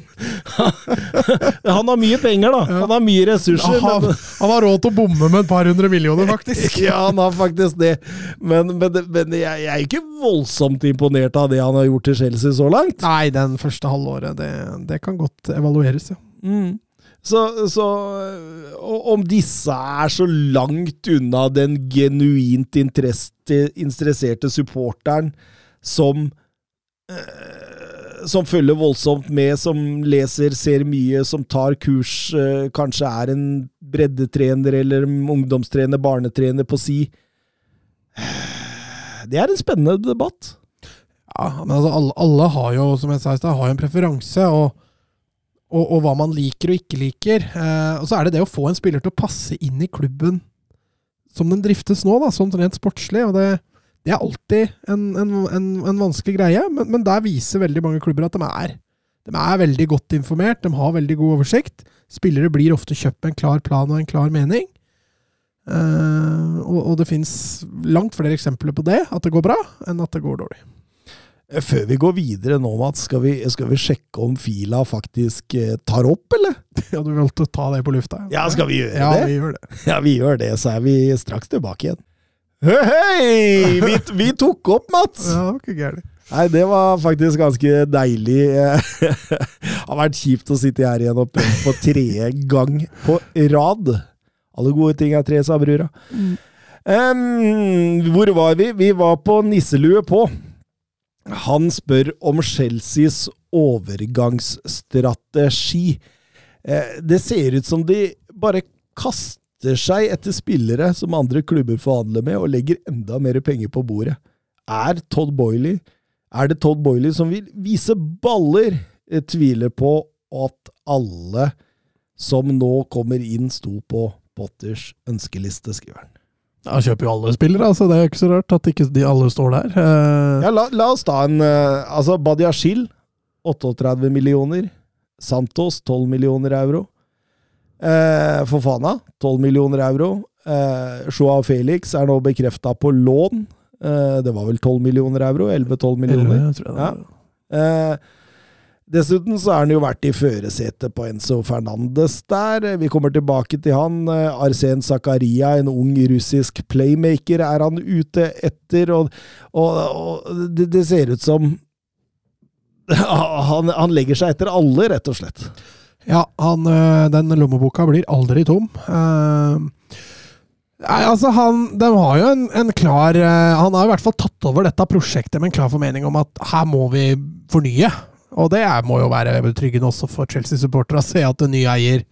Han har mye penger, da. Han har mye ressurser. Han, men, han har råd til å bomme med et par hundre millioner, faktisk. ja, han har faktisk det. Men, men, men jeg, jeg, er ikke voldsomt imponert av det han har gjort til Chelsea så langt. Nei, den første halvåret. Det, det kan godt evalueres, ja. Mm. Så, så, om disse er så langt unna den genuint interesserte supporteren som eh, som følger voldsomt med, som leser, ser mye, som tar kurs, eh, kanskje er en breddetrener eller ungdomstrener, barnetrener på si. Det er en spennende debatt. Ja, men altså, alle, alle har jo, som jeg sa i stad, en preferanse. og og, og, hva man liker og ikke liker. Eh, og så er det det å få en spiller til å passe inn i klubben som den driftes nå, da, sånn rent sportslig. og det, det er alltid en, en, en, en vanskelig greie, men, men, der viser veldig mange klubber at de er, de er veldig godt informert, de har veldig god oversikt. Spillere blir ofte kjøpt med en klar plan og en klar mening. Uh, og, og, det finnes langt flere eksempler på det, at det går bra, enn at det går dårlig. Før vi går videre nå, Mats, skal vi, skal vi sjekke om fila faktisk eh, tar opp, eller? Ja, du valgte å ta det på lufta? Ja, skal vi gjøre ja, det? Vi gjør det. Ja, vi gjør det, så er vi straks tilbake igjen. Hei! hei! Vi, vi, tok opp, Mats! Ja, det var ikke gærent. Nei, det var faktisk ganske deilig. Det har vært kjipt å sitte her igjen og prøve på tredje gang på rad. Alle gode ting er tre, sa brura. Um, hvor var vi? Vi var på nisselue på. Han spør om Chelseas overgangsstrategi. Eh, det ser ut som de bare kaster seg etter spillere som andre klubber forhandler med, og legger enda mer penger på bordet. Er Todd Boiley Er det Todd Boiley som vil vise baller? Jeg tviler på at alle som nå kommer inn, sto på Potters ønskeliste, skriver han. Ja, kjøper jo alle spillere, altså. Det er ikke så rart at ikke de alle står der. Uh, ja, la, la, oss ta en uh, Altså, Badiashil 38 millioner. Santos 12 millioner euro. Uh, Fofana 12 millioner euro. Uh, Joao Felix er nå bekrefta på lån. Uh, det var vel 12 millioner euro? 11-12 millioner? Jeg tror jeg det Ja. var. Eh, dessuten så har han jo vært i førersetet på Enzo Fernandes der. Vi kommer tilbake til han. Eh, Arsen Zakaria, en ung russisk playmaker, er han ute etter. Og, og, og det, det ser ut som han, han legger seg etter alle, rett og slett. Ja, han, øh, den lommeboka blir aldri tom. Eh, Nei, altså han, de har jo en, en klar øh, Han har i hvert fall tatt over dette prosjektet med en klar formening om at her må vi fornye. Og det er, må jo være betryggende også for Chelsea-supportere å se at en ny eier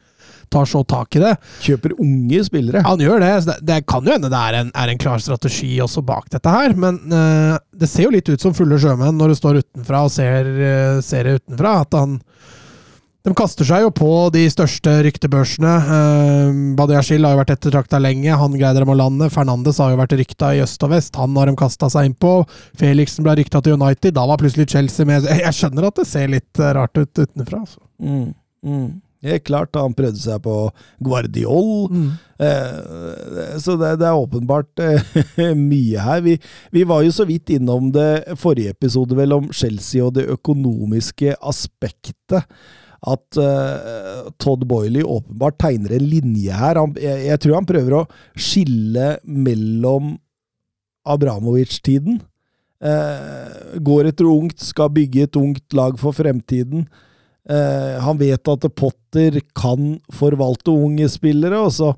tar så tak i det. Kjøper unge spillere. Han gjør det. Det, det kan jo hende det er en, er en klar strategi også bak dette her, men uh, det ser jo litt ut som fulle sjømenn når du står utenfra og ser, uh, ser det utenfra. At han De kaster seg jo på de største ryktebørsene. Eh, Badiashil har jo vært ettertrakta lenge, han greide dem å lande. Fernandes har jo vært rykta i øst og vest, han har de kasta seg inn på. Felixen ble rykta til United, da var plutselig Chelsea med. Jeg skjønner at det ser litt øh, rart ut utenfra. Altså. Mm, mm. Helt klart, han prøvde seg på Guardiol. Mm. Eh, så det, det er åpenbart eh, mye her. Vi, vi var jo så vidt innom det forrige episode, vel, om Chelsea og det økonomiske aspektet. At uh, Todd Boiley åpenbart tegner en linje her. Han, jeg, jeg tror han prøver å skille mellom Abramovic-tiden. Uh, går etter ungt, skal bygge et ungt lag for fremtiden. Uh, han vet at Potter kan forvalte unge spillere, og så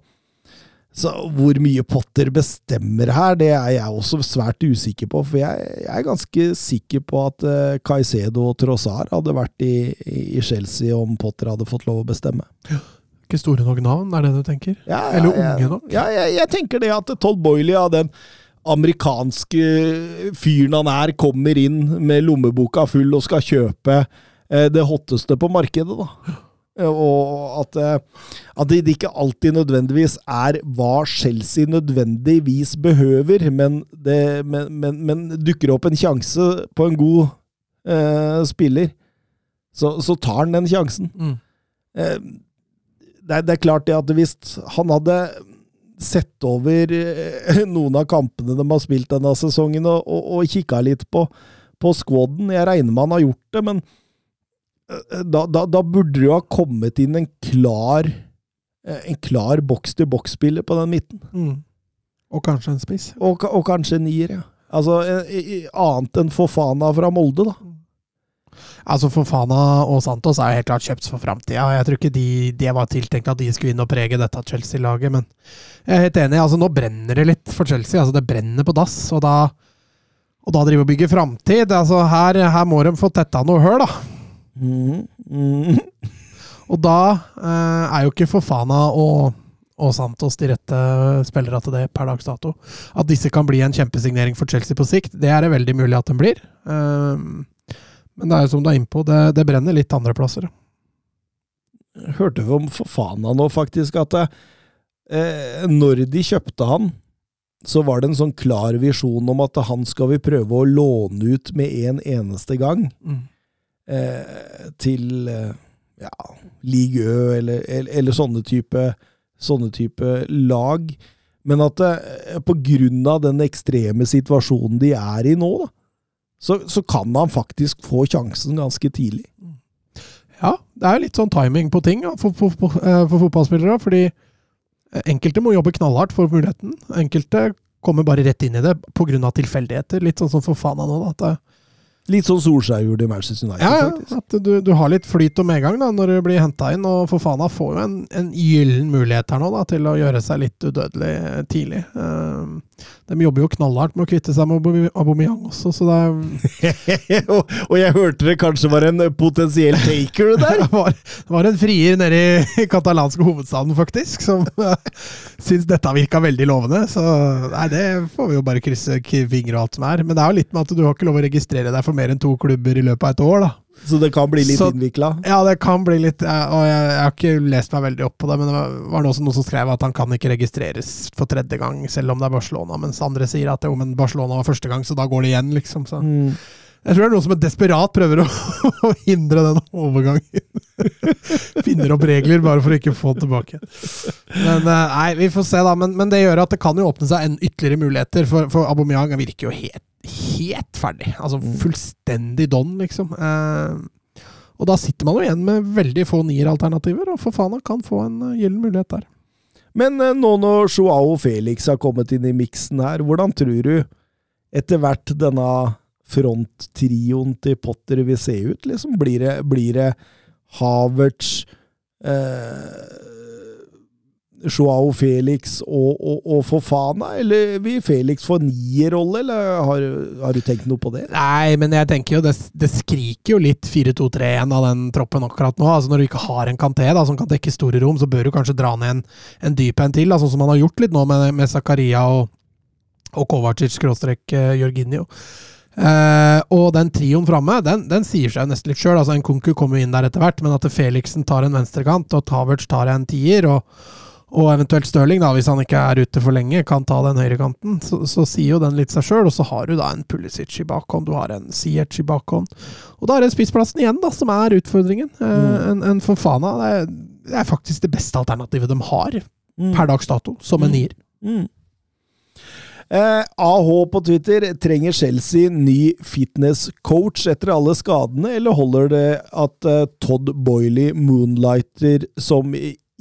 så hvor mye Potter bestemmer her, det er jeg også svært usikker på. For jeg, jeg er ganske sikker på at uh, Caicedo og Trossar hadde vært i, i Chelsea om Potter hadde fått lov å bestemme. Ikke store nok navn, er det du tenker? Ja, Eller unge nok? Ja, jeg tenker det at Todd Boiley av den amerikanske fyren han er, kommer inn med lommeboka full og skal kjøpe uh, det hotteste på markedet, da. Og at, eh, at det ikke alltid nødvendigvis er hva Chelsea nødvendigvis behøver, men, det, men, men, men dukker opp en sjanse på en god eh, spiller, så, så tar han den sjansen. Mm. Eh, det, det er klart det at hvis han hadde sett over eh, noen av kampene de har spilt denne sesongen, og, og, og kikka litt på, på squaden Jeg regner med han har gjort det, men eh, da, da, da burde det jo ha kommet inn en klar eh, en klar boks-til-boks-spiller på den midten. Mm. Og kanskje en spiss. Og, og kanskje en nier, ja. Altså, eh, annet enn Fofana fra Molde, da. Altså Fofana og Santos er jo helt klart kjøpt for framtida. Jeg tror ikke de, de, var tiltenkt at de skulle inn og prege dette Chelsea-laget, men jeg er helt enig. altså Nå brenner det litt for Chelsea. altså Det brenner på dass. Og da, og da drive og bygge framtid. Altså her, her må de få tetta noe høl, da. Mhm, mm. Og da eh, er jo ikke Fofana og, og Santos de rette spillere til det per dags dato. At disse kan bli en kjempesignering for Chelsea på sikt, det er det veldig mulig at den blir. Eh, men det er jo som du er innpå, det, det brenner litt andre plasser. hørte vi om Fofana nå, faktisk, at eh, når de kjøpte han, så var det en sånn klar visjon om at han skal vi prøve å låne ut med en eneste gang Mm. Eh, til eh, ja, Ligue eller, eller, eller sånne type, sånne type lag. Men at eh, på grunn av den ekstreme situasjonen de er i nå, da, så, så kan han faktisk få sjansen ganske tidlig. Ja, det er litt sånn timing på ting ja, for, for, for, eh, for fotballspillere. Fordi enkelte må jobbe knallhardt for muligheten. Enkelte kommer bare rett inn i det pga. tilfeldigheter. Litt sånn som for faen av nå. Da, at det, Litt sånn Solskjær gjorde i Manchester United, ja, faktisk. at du, du har litt flyt og medgang da, når du blir henta inn. Og Fofana får jo en, en gyllen mulighet her nå da, til å gjøre seg litt udødelig tidlig. Um, de jobber jo knallhardt med å kvitte seg med Aubameyang også, så det er og, og jeg hørte det kanskje var en potensiell taker det der. Det var, det var en frier nede i katalanske hovedstaden, faktisk, som syntes dette virka veldig lovende. Så nei, det får vi jo bare krysse fingre og alt som er. Men det er jo litt med at du har ikke lov å registrere deg for mer enn to klubber i løpet av et år, da. Så det kan bli litt innvikla. Ja, det kan bli litt Og jeg, jeg har ikke lest meg veldig opp på det, men det var, også noen som skrev at han kan ikke registreres for tredje gang, selv om det er Barcelona. Mens andre sier at jo, men Barcelona var første gang, så da går det igjen, liksom. Så. Mm. Jeg tror det er noen som er desperat prøver å, å hindre den overgangen. Finner opp regler bare for å ikke få den tilbake. Men eh, nei, vi får se, da. Men, men, det gjør at det kan jo åpne seg en ytterligere muligheter, for, for Aubameyang virker jo helt, helt ferdig. Altså mm. fullstendig don, liksom. Eh, og da sitter man jo igjen med veldig få nieralternativer, og Fofana kan få en uh, gyllen mulighet der. Men uh, nå når Joao Felix har kommet inn i miksen her, hvordan tror du etter hvert denne fronttrioen til Potter vil se ut? Liksom? Blir det, blir det Havertz, eh, Joao Felix og, og, og Fofana, eller vil Felix få nierrolle, eller har, har, du tenkt noe på det? Nei, men jeg tenker jo det, det skriker jo litt 4-2-3-1 av den troppen akkurat nå. altså Når du ikke har en Kanté da, som kan dekke store rom, så bør du kanskje dra ned en, en dyp en til, sånn altså, som man har gjort litt nå med, med Zakaria og, og Kovacic-Jorginho. Uh, og den trioen framme, den, den, sier seg nesten litt sjøl. Altså, Nkunku kommer jo inn der etter hvert, men at Felixen tar en venstrekant, og Taverts tar en tier, og, og eventuelt Stirling, da, hvis han ikke er ute for lenge, kan ta den høyrekanten, så, så sier jo den litt seg sjøl. Og så har du da en Pulisic i bakhånd, du har en Siech i bakhånd. Og da er det spissplassen igjen da, som er utfordringen. Uh, mm. En, en Fofana det er, det er, faktisk det beste alternativet de har mm. per dags dato, som en mm. nier. Mm. Eh, AH på Twitter. Trenger Chelsea ny fitness-coach etter alle skadene, eller holder det at eh, Todd Boiley moonlighter som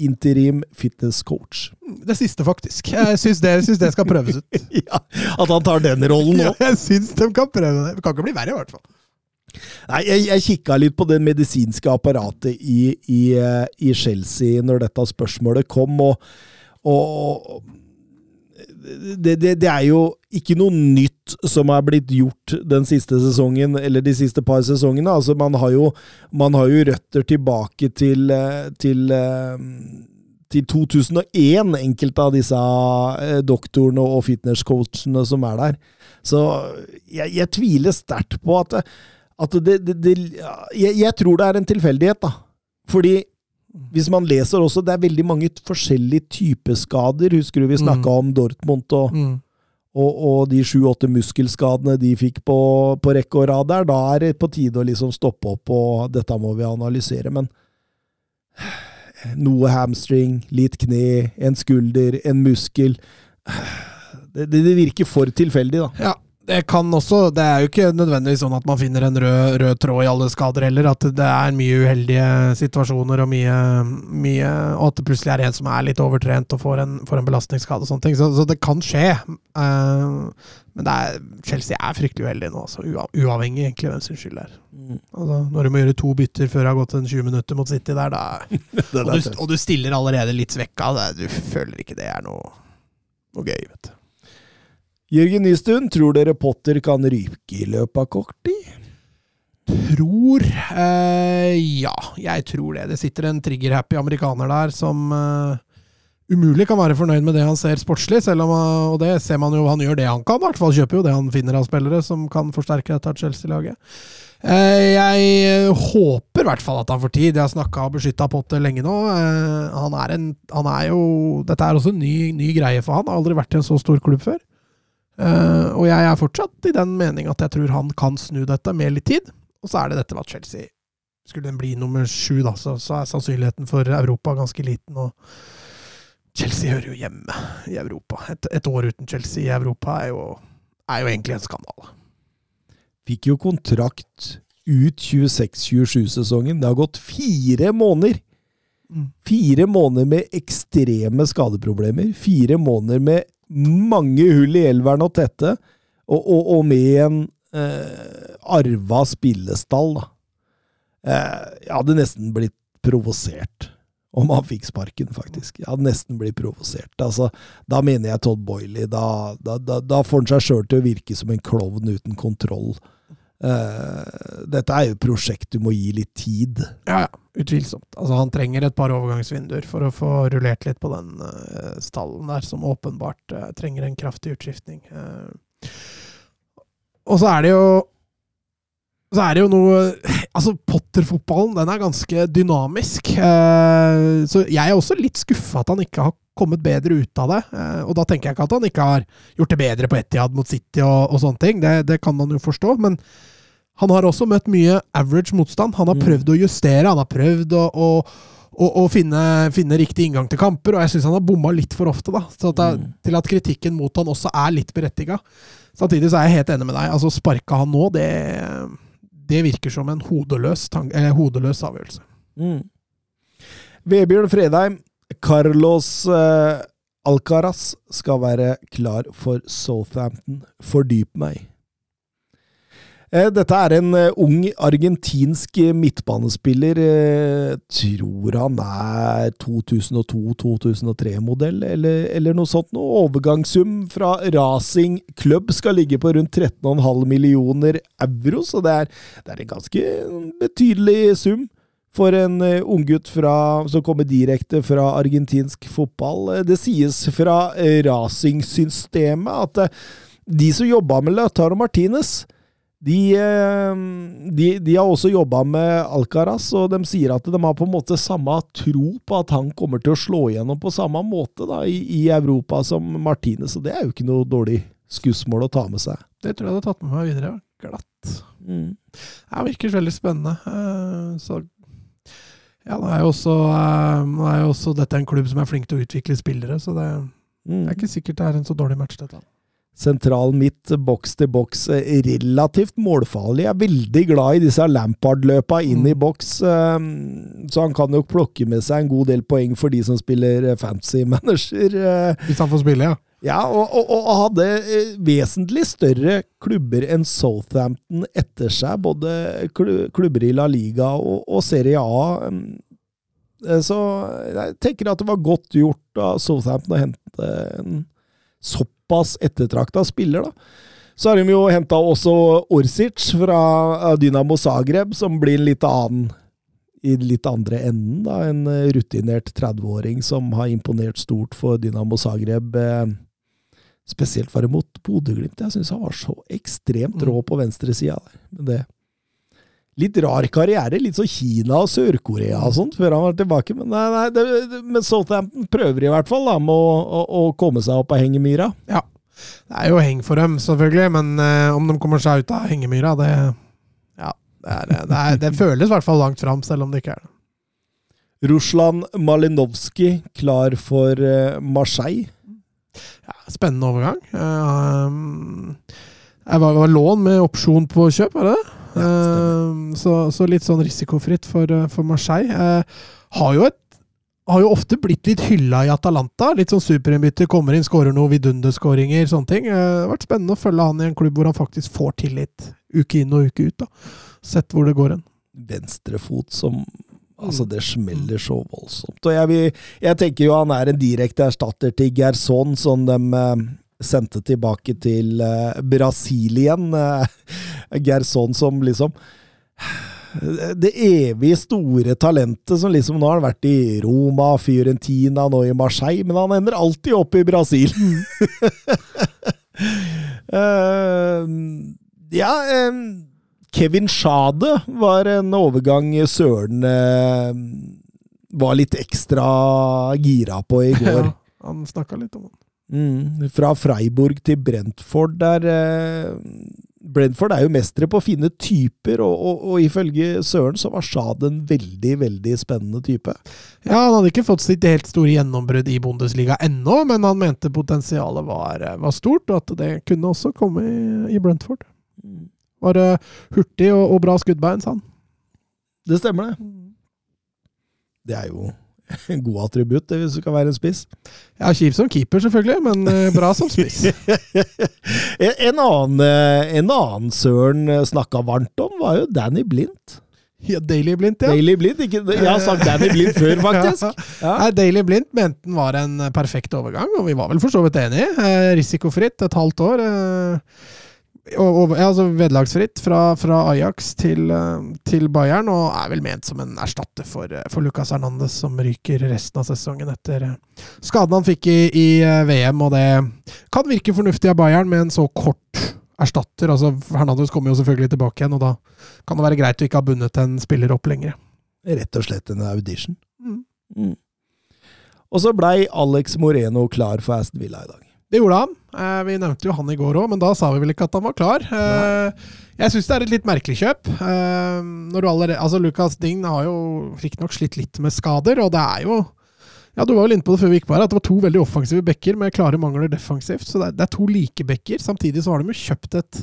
interim fitness-coach? Det siste, faktisk. Jeg syns det, synes det skal prøves ut. ja, At han tar den rollen nå? Ja, jeg syns de kan prøve det. Det kan ikke bli verre, i hvert fall. Nei, Jeg, jeg kikka litt på det medisinske apparatet i, i, eh, i Chelsea når dette spørsmålet kom, og, og det, det, det, er jo ikke noe nytt som er blitt gjort den siste sesongen, eller de siste par sesongene. Altså, man har jo, man har jo røtter tilbake til, eh, til, eh, til 2001, enkelte av disse eh, doktorene og fitnesscoachene som er der. Så jeg, jeg tviler sterkt på at, at det, det jeg, jeg tror det er en tilfeldighet, da. Fordi hvis man leser også, det er veldig mange forskjellige typeskader. Husker du vi snakka mm. om Dortmund og, mm. og, og de sju-åtte muskelskadene de fikk på, på, rekke og rad der? Da er det på tide å liksom stoppe opp, og dette må vi analysere. Men noe hamstring, litt kne, en skulder, en muskel Det, det virker for tilfeldig, da. Ja, det kan også Det er jo ikke nødvendigvis sånn at man finner en rød, rød tråd i alle skader heller. At det er mye uheldige situasjoner og mye, mye Og at det plutselig er en som er litt overtrent og får en, får en belastningsskade og sånne ting. Så, så det kan skje. Uh, men er, Chelsea er fryktelig uheldig nå, altså. Uavhengig egentlig hvem sin skyld det er. Mm. Altså, når du må gjøre to bytter før det har gått en 20 minutter mot City der, da og, du, og, du, stiller allerede litt svekka. Du føler ikke det er noe, noe gøy, vet du. Jørgen Nystuen, tror dere Potter kan ryke i løpet av kort tid? Tror eh, Ja, jeg tror det. Det sitter en trigger-happy amerikaner der som eh, umulig kan være fornøyd med det han ser sportslig, selv om og det ser man jo han gjør det han kan. I hvert fall kjøper jo det han finner av spillere som kan forsterke dette Chelsea-laget. Eh, jeg håper i hvert fall at han får tid. Jeg har snakka og beskytta Potter lenge nå. Eh, han er, en, han er jo Dette er også en ny, ny greie for han. Har aldri vært i en så stor klubb før. Uh, og jeg er fortsatt i den mening at jeg tror han kan snu dette med litt tid. Og så er det dette med at Chelsea Skulle den bli nummer sju, da, så, så, er sannsynligheten for Europa ganske liten. Og Chelsea hører jo hjemme i Europa. Et, et år uten Chelsea i Europa er jo, er jo egentlig en skandale. Fikk jo kontrakt ut 26-27-sesongen. Det har gått fire måneder! Mm. Fire måneder med ekstreme skadeproblemer. Fire måneder med mange hull i elveren å tette, og, og, og, med en eh, arva spillestall, da. Eh, jeg hadde nesten blitt provosert om han fikk sparken, faktisk. Jeg hadde nesten blitt provosert. Altså, da mener jeg Todd Boiley. Da, da, da, da får han seg sjøl til å virke som en klovn uten kontroll. Uh, dette er jo et prosjekt du må gi litt tid. Ja, ja. Utvilsomt. Altså, han trenger et par overgangsvinduer for å få rullert litt på den uh, stallen der, som åpenbart uh, trenger en kraftig utskiftning. og så er det jo så er det jo noe Altså, Potter-fotballen den er ganske dynamisk. så jeg er også litt skuffa at han ikke har kommet bedre ut av det. og da tenker jeg ikke at han ikke har gjort det bedre på Etiad mot City og, og sånne ting. Det, det kan man jo forstå. men Han har også møtt mye average motstand. Han har Mm. prøvd å justere, han har prøvd å, å, å, å finne, finne riktig inngang til kamper, og jeg syns han har bomma litt for ofte. da, så at det, Mm. Til at kritikken mot han også er litt berettiga. Samtidig så er jeg helt enig med deg. altså Sparka han nå, det, det virker som en hodeløs, tan- eh, hodeløs avgjørelse. Mm. Vebjørn Fredheim, Carlos eh, Alcaraz skal være klar for Southampton. Fordyp meg. Eh, Dette er en eh, ung argentinsk midtbanespiller. eh, Tror han er 2002-2003-modell, eller, eller noe sånt. Noe overgangssum fra Racing Club skal ligge på rundt 13,5 millioner euro, så det er, det er en ganske betydelig sum for en unggutt som kommer direkte fra argentinsk fotball. Det sies fra Racing-systemet at de som jobba med Lautaro Martinez, de, eh, de, de har også jobba med Alcaraz, og de sier at de har på en måte samme tro på at han kommer til å slå igjennom på samme måte da, i, i Europa som Martinez, og det er jo ikke noe dårlig skussmål å ta med seg. Det tror jeg hadde tatt med meg videre. Glatt. Mm. Det virker veldig spennende. Eh, Så ja, nå er jo også, eh, nå er jo også dette en klubb som er flink til å utvikle spillere, så det Mm. er ikke sikkert det er en så dårlig match, dette. Sentral midt, boks til boks, eh, relativt målfarlig. Jeg er veldig glad i disse Lampard-løpa inn i Mm. boks, eh, så han kan nok plukke med seg en god del poeng for de som spiller eh, fancy manager. eh. Hvis han får spille, ja. Ja, og, og, og hadde vesentlig større klubber enn Southampton etter seg, både klubber i La Liga og, og Serie A. mm. Eh, Så jeg tenker at det var godt gjort av Southampton å hente en såpass ettertrakta spiller, da. Så har de jo henta også Orsic fra eh, Dynamo Zagreb, som blir en litt annen i litt andre enden, da. En eh, rutinert 30-åring som har imponert stort for Dynamo Zagreb. eh, Spesielt var det mot Bodø-Glimt. Jeg syns han var så ekstremt rå på venstresida. Men det Litt rar karriere. Litt sånn Kina og Sør-Korea og sånt, før han var tilbake. Men, nei, nei, det, det, men Southampton prøver i hvert fall da, med å, å, å komme seg opp av hengemyra. Det er jo heng for dem, selvfølgelig, men uh, om de kommer seg ut av hengemyra, det Ja, det, er, det, er, det føles i hvert fall langt fram, selv om det ikke er det. Ruslan Malinovskij klar for uh, Marseille. Ja, spennende overgang. Uh, jeg var, var lån med opsjon på kjøp, var det det? Ja, Eh, så, så litt sånn risikofritt for, eh, for Marseille. Uh, har jo et har jo ofte blitt litt hylla i Atalanta. Litt sånn superinnbytter, kommer inn, skårer noen vidunderskåringer, sånne ting. Eh, Det har vært spennende å følge han i en klubb hvor han faktisk får tillit uke inn og uke ut. da. Sett hvor det går hen. venstrefot som Altså, det smeller så voldsomt. Og jeg, vil, jeg tenker jo han er en direkte erstatter til Gerson, som de sendte tilbake til uh, Brasil igjen. Eh, Gerson som liksom Det evig store talentet som liksom Nå har han vært i Roma, Fiorentina, nå i Marseille, men han ender alltid opp i Brasil. uh, ja um, Kevin Schade var en overgang Søren uh, var litt ekstra gira på i går. Ja, han snakka litt om det. Mm, fra Freiburg til Brentford, der eh, Brentford er jo mestere på å finne typer, og, og, og ifølge Søren så var Schade en veldig, veldig spennende type. Ja, Han hadde ikke fått sitt helt store gjennombrudd i Bundesliga ennå, men han mente potensialet var, var stort, og at det kunne også komme i, i Brentford. Var uh, hurtig og, og bra skuddbein, sa han. Det stemmer, det. Det er jo god attributt, det, hvis du skal være en spiss. Ja, Kjip som keeper, selvfølgelig, men eh, bra som spiss. en, en, annen, eh, en annen Søren snakka varmt om, var jo Danny Blindt. Ja, Daily Blindt, ja. Daily Blindt, ikke, Jeg har sagt Danny Blindt før, faktisk. Ja. Nei, Daily Blindt mente den var en perfekt overgang, og vi var vel for så vidt enige. Eh, risikofritt, et halvt år. Ja, altså Vederlagsfritt fra, fra Ajax til, eh, til Bayern, og er vel ment som en erstatter for, eh, for Lucas Hernandez, som ryker resten av sesongen etter eh, skaden han fikk i, i VM. Og det kan virke fornuftig av Bayern med en så kort erstatter. altså Hernandez kommer jo selvfølgelig tilbake igjen, og da kan det være greit å ikke ha bundet en spiller opp lenger. Rett og slett en audition. Mm. Mm. Og så blei Alex Moreno klar for Aston Villa i dag. Det gjorde han. Eh, vi nevnte jo han i går òg, men da sa vi vel ikke at han var klar. Eh, jeg syns det er et litt merkelig kjøp. Eh, allerede, altså Lucas Dign har jo riktignok slitt litt med skader, og det er jo ja, Du var vel inne på det før vi gikk på her, at det var to veldig offensive backer med klare mangler defensivt. Så det er, det er to like backer. Samtidig så har de jo kjøpt et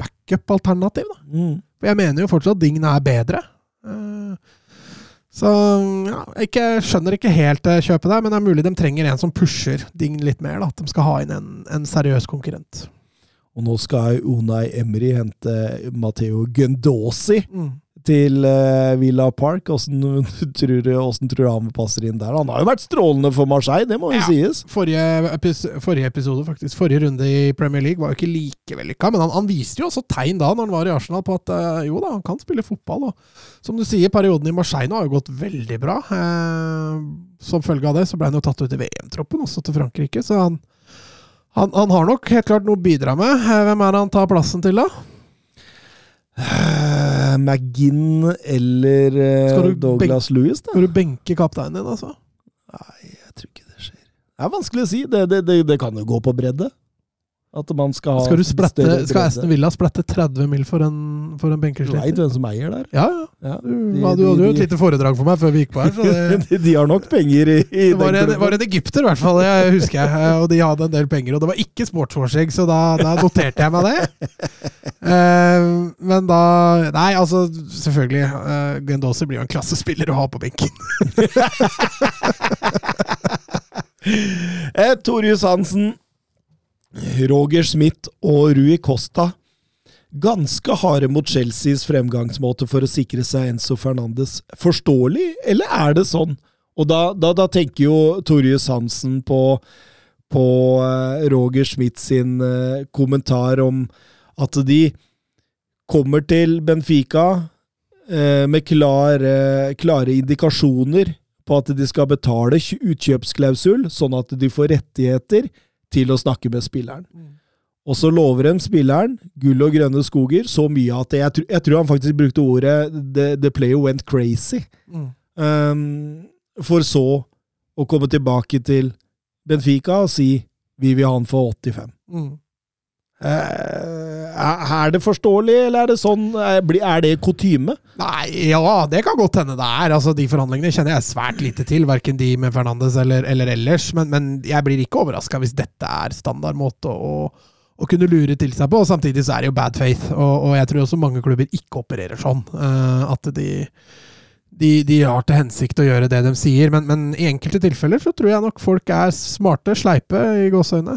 backup-alternativ. da. Mm. For jeg mener jo fortsatt at Dign er bedre. Eh, Så ja, jeg skjønner ikke helt kjøpet der, men det er mulig de trenger en som pusher Ding litt mer. da, At de skal ha inn en, en seriøs konkurrent. Og nå skal Unai Emry hente Matteo Gundosi Mm. Til eh, Villa Park. Åssen tror, du- tror han passer inn der? Han har jo vært strålende for Marseille, det må jo Ja. sies. Forrige, epis forrige episode, faktisk. Forrige runde i Premier League var jo ikke like vellykka, men han, han viste jo også tegn da, når han var i Arsenal, på at uh, jo da, han kan spille fotball. Og som du sier, perioden i Marseille nå har jo gått veldig bra. Uh, som følge av det så ble han jo tatt ut i VM-troppen, også til Frankrike, så han, han, han har nok helt klart noe å bidra med. Uh, hvem er det han tar plassen til, da? Eh, McGinn eller uh, Douglas Lewis, da? Skal du benke kapteinen din, altså? Nei, jeg tror ikke det skjer. Det er vanskelig å si. Det, det, det, det kan jo gå på bredde. At man skal ha Skal, splette, skal. Aston Villa splette 30 mil for en, for en Du veit hvem som eier der? Ja, ja. Ja. Du, De- du hadde jo et lite foredrag for meg før vi gikk på her. så det... de, de har nok penger i, i Det var en, var en egypter, i hvert fall. Jeg husker jeg. eh, Og de hadde en del penger. Og det var ikke sportswashing, så da, da noterte jeg meg det. uh, men da Nei, altså, selvfølgelig. Uh, Gendosi blir jo en klassespiller å ha på benken. Eh, Torjus Hansen, Roger Smith og Rui Costa. Ganske harde mot Chelseas fremgangsmåte for å sikre seg Enzo Fernandes. Forståelig, eller er det sånn? Og da, da, da tenker jo Torjus Hansen på, på eh, Roger Smith sin eh, kommentar om at de kommer til Benfica eh, med klare, klare indikasjoner på at de skal betale utkjøpsklausul, sånn at de får rettigheter til å snakke med spilleren. Og så lover de spilleren gull og grønne skoger så mye at jeg, tr- jeg tror han faktisk brukte ordet the, 'the player went crazy'. Um, for så å komme tilbake til Benfica og si 'vi vil ha han for 85'. Mm. Eh, er det forståelig, eller er det sånn Er er det kutyme? Nei, ja, det kan godt hende det er. Altså, De forhandlingene kjenner jeg svært lite til, verken de med Fernandes eller, eller ellers. Men, men jeg blir ikke overraska hvis dette er standardmåte å, å kunne lure til seg på. Og samtidig så er det jo bad faith, og, og jeg tror også mange klubber ikke opererer sånn. eh, at de, de, de har til hensikt å gjøre det de sier, men, men i enkelte tilfeller så tror jeg nok folk er smarte, sleipe i gåseøyne,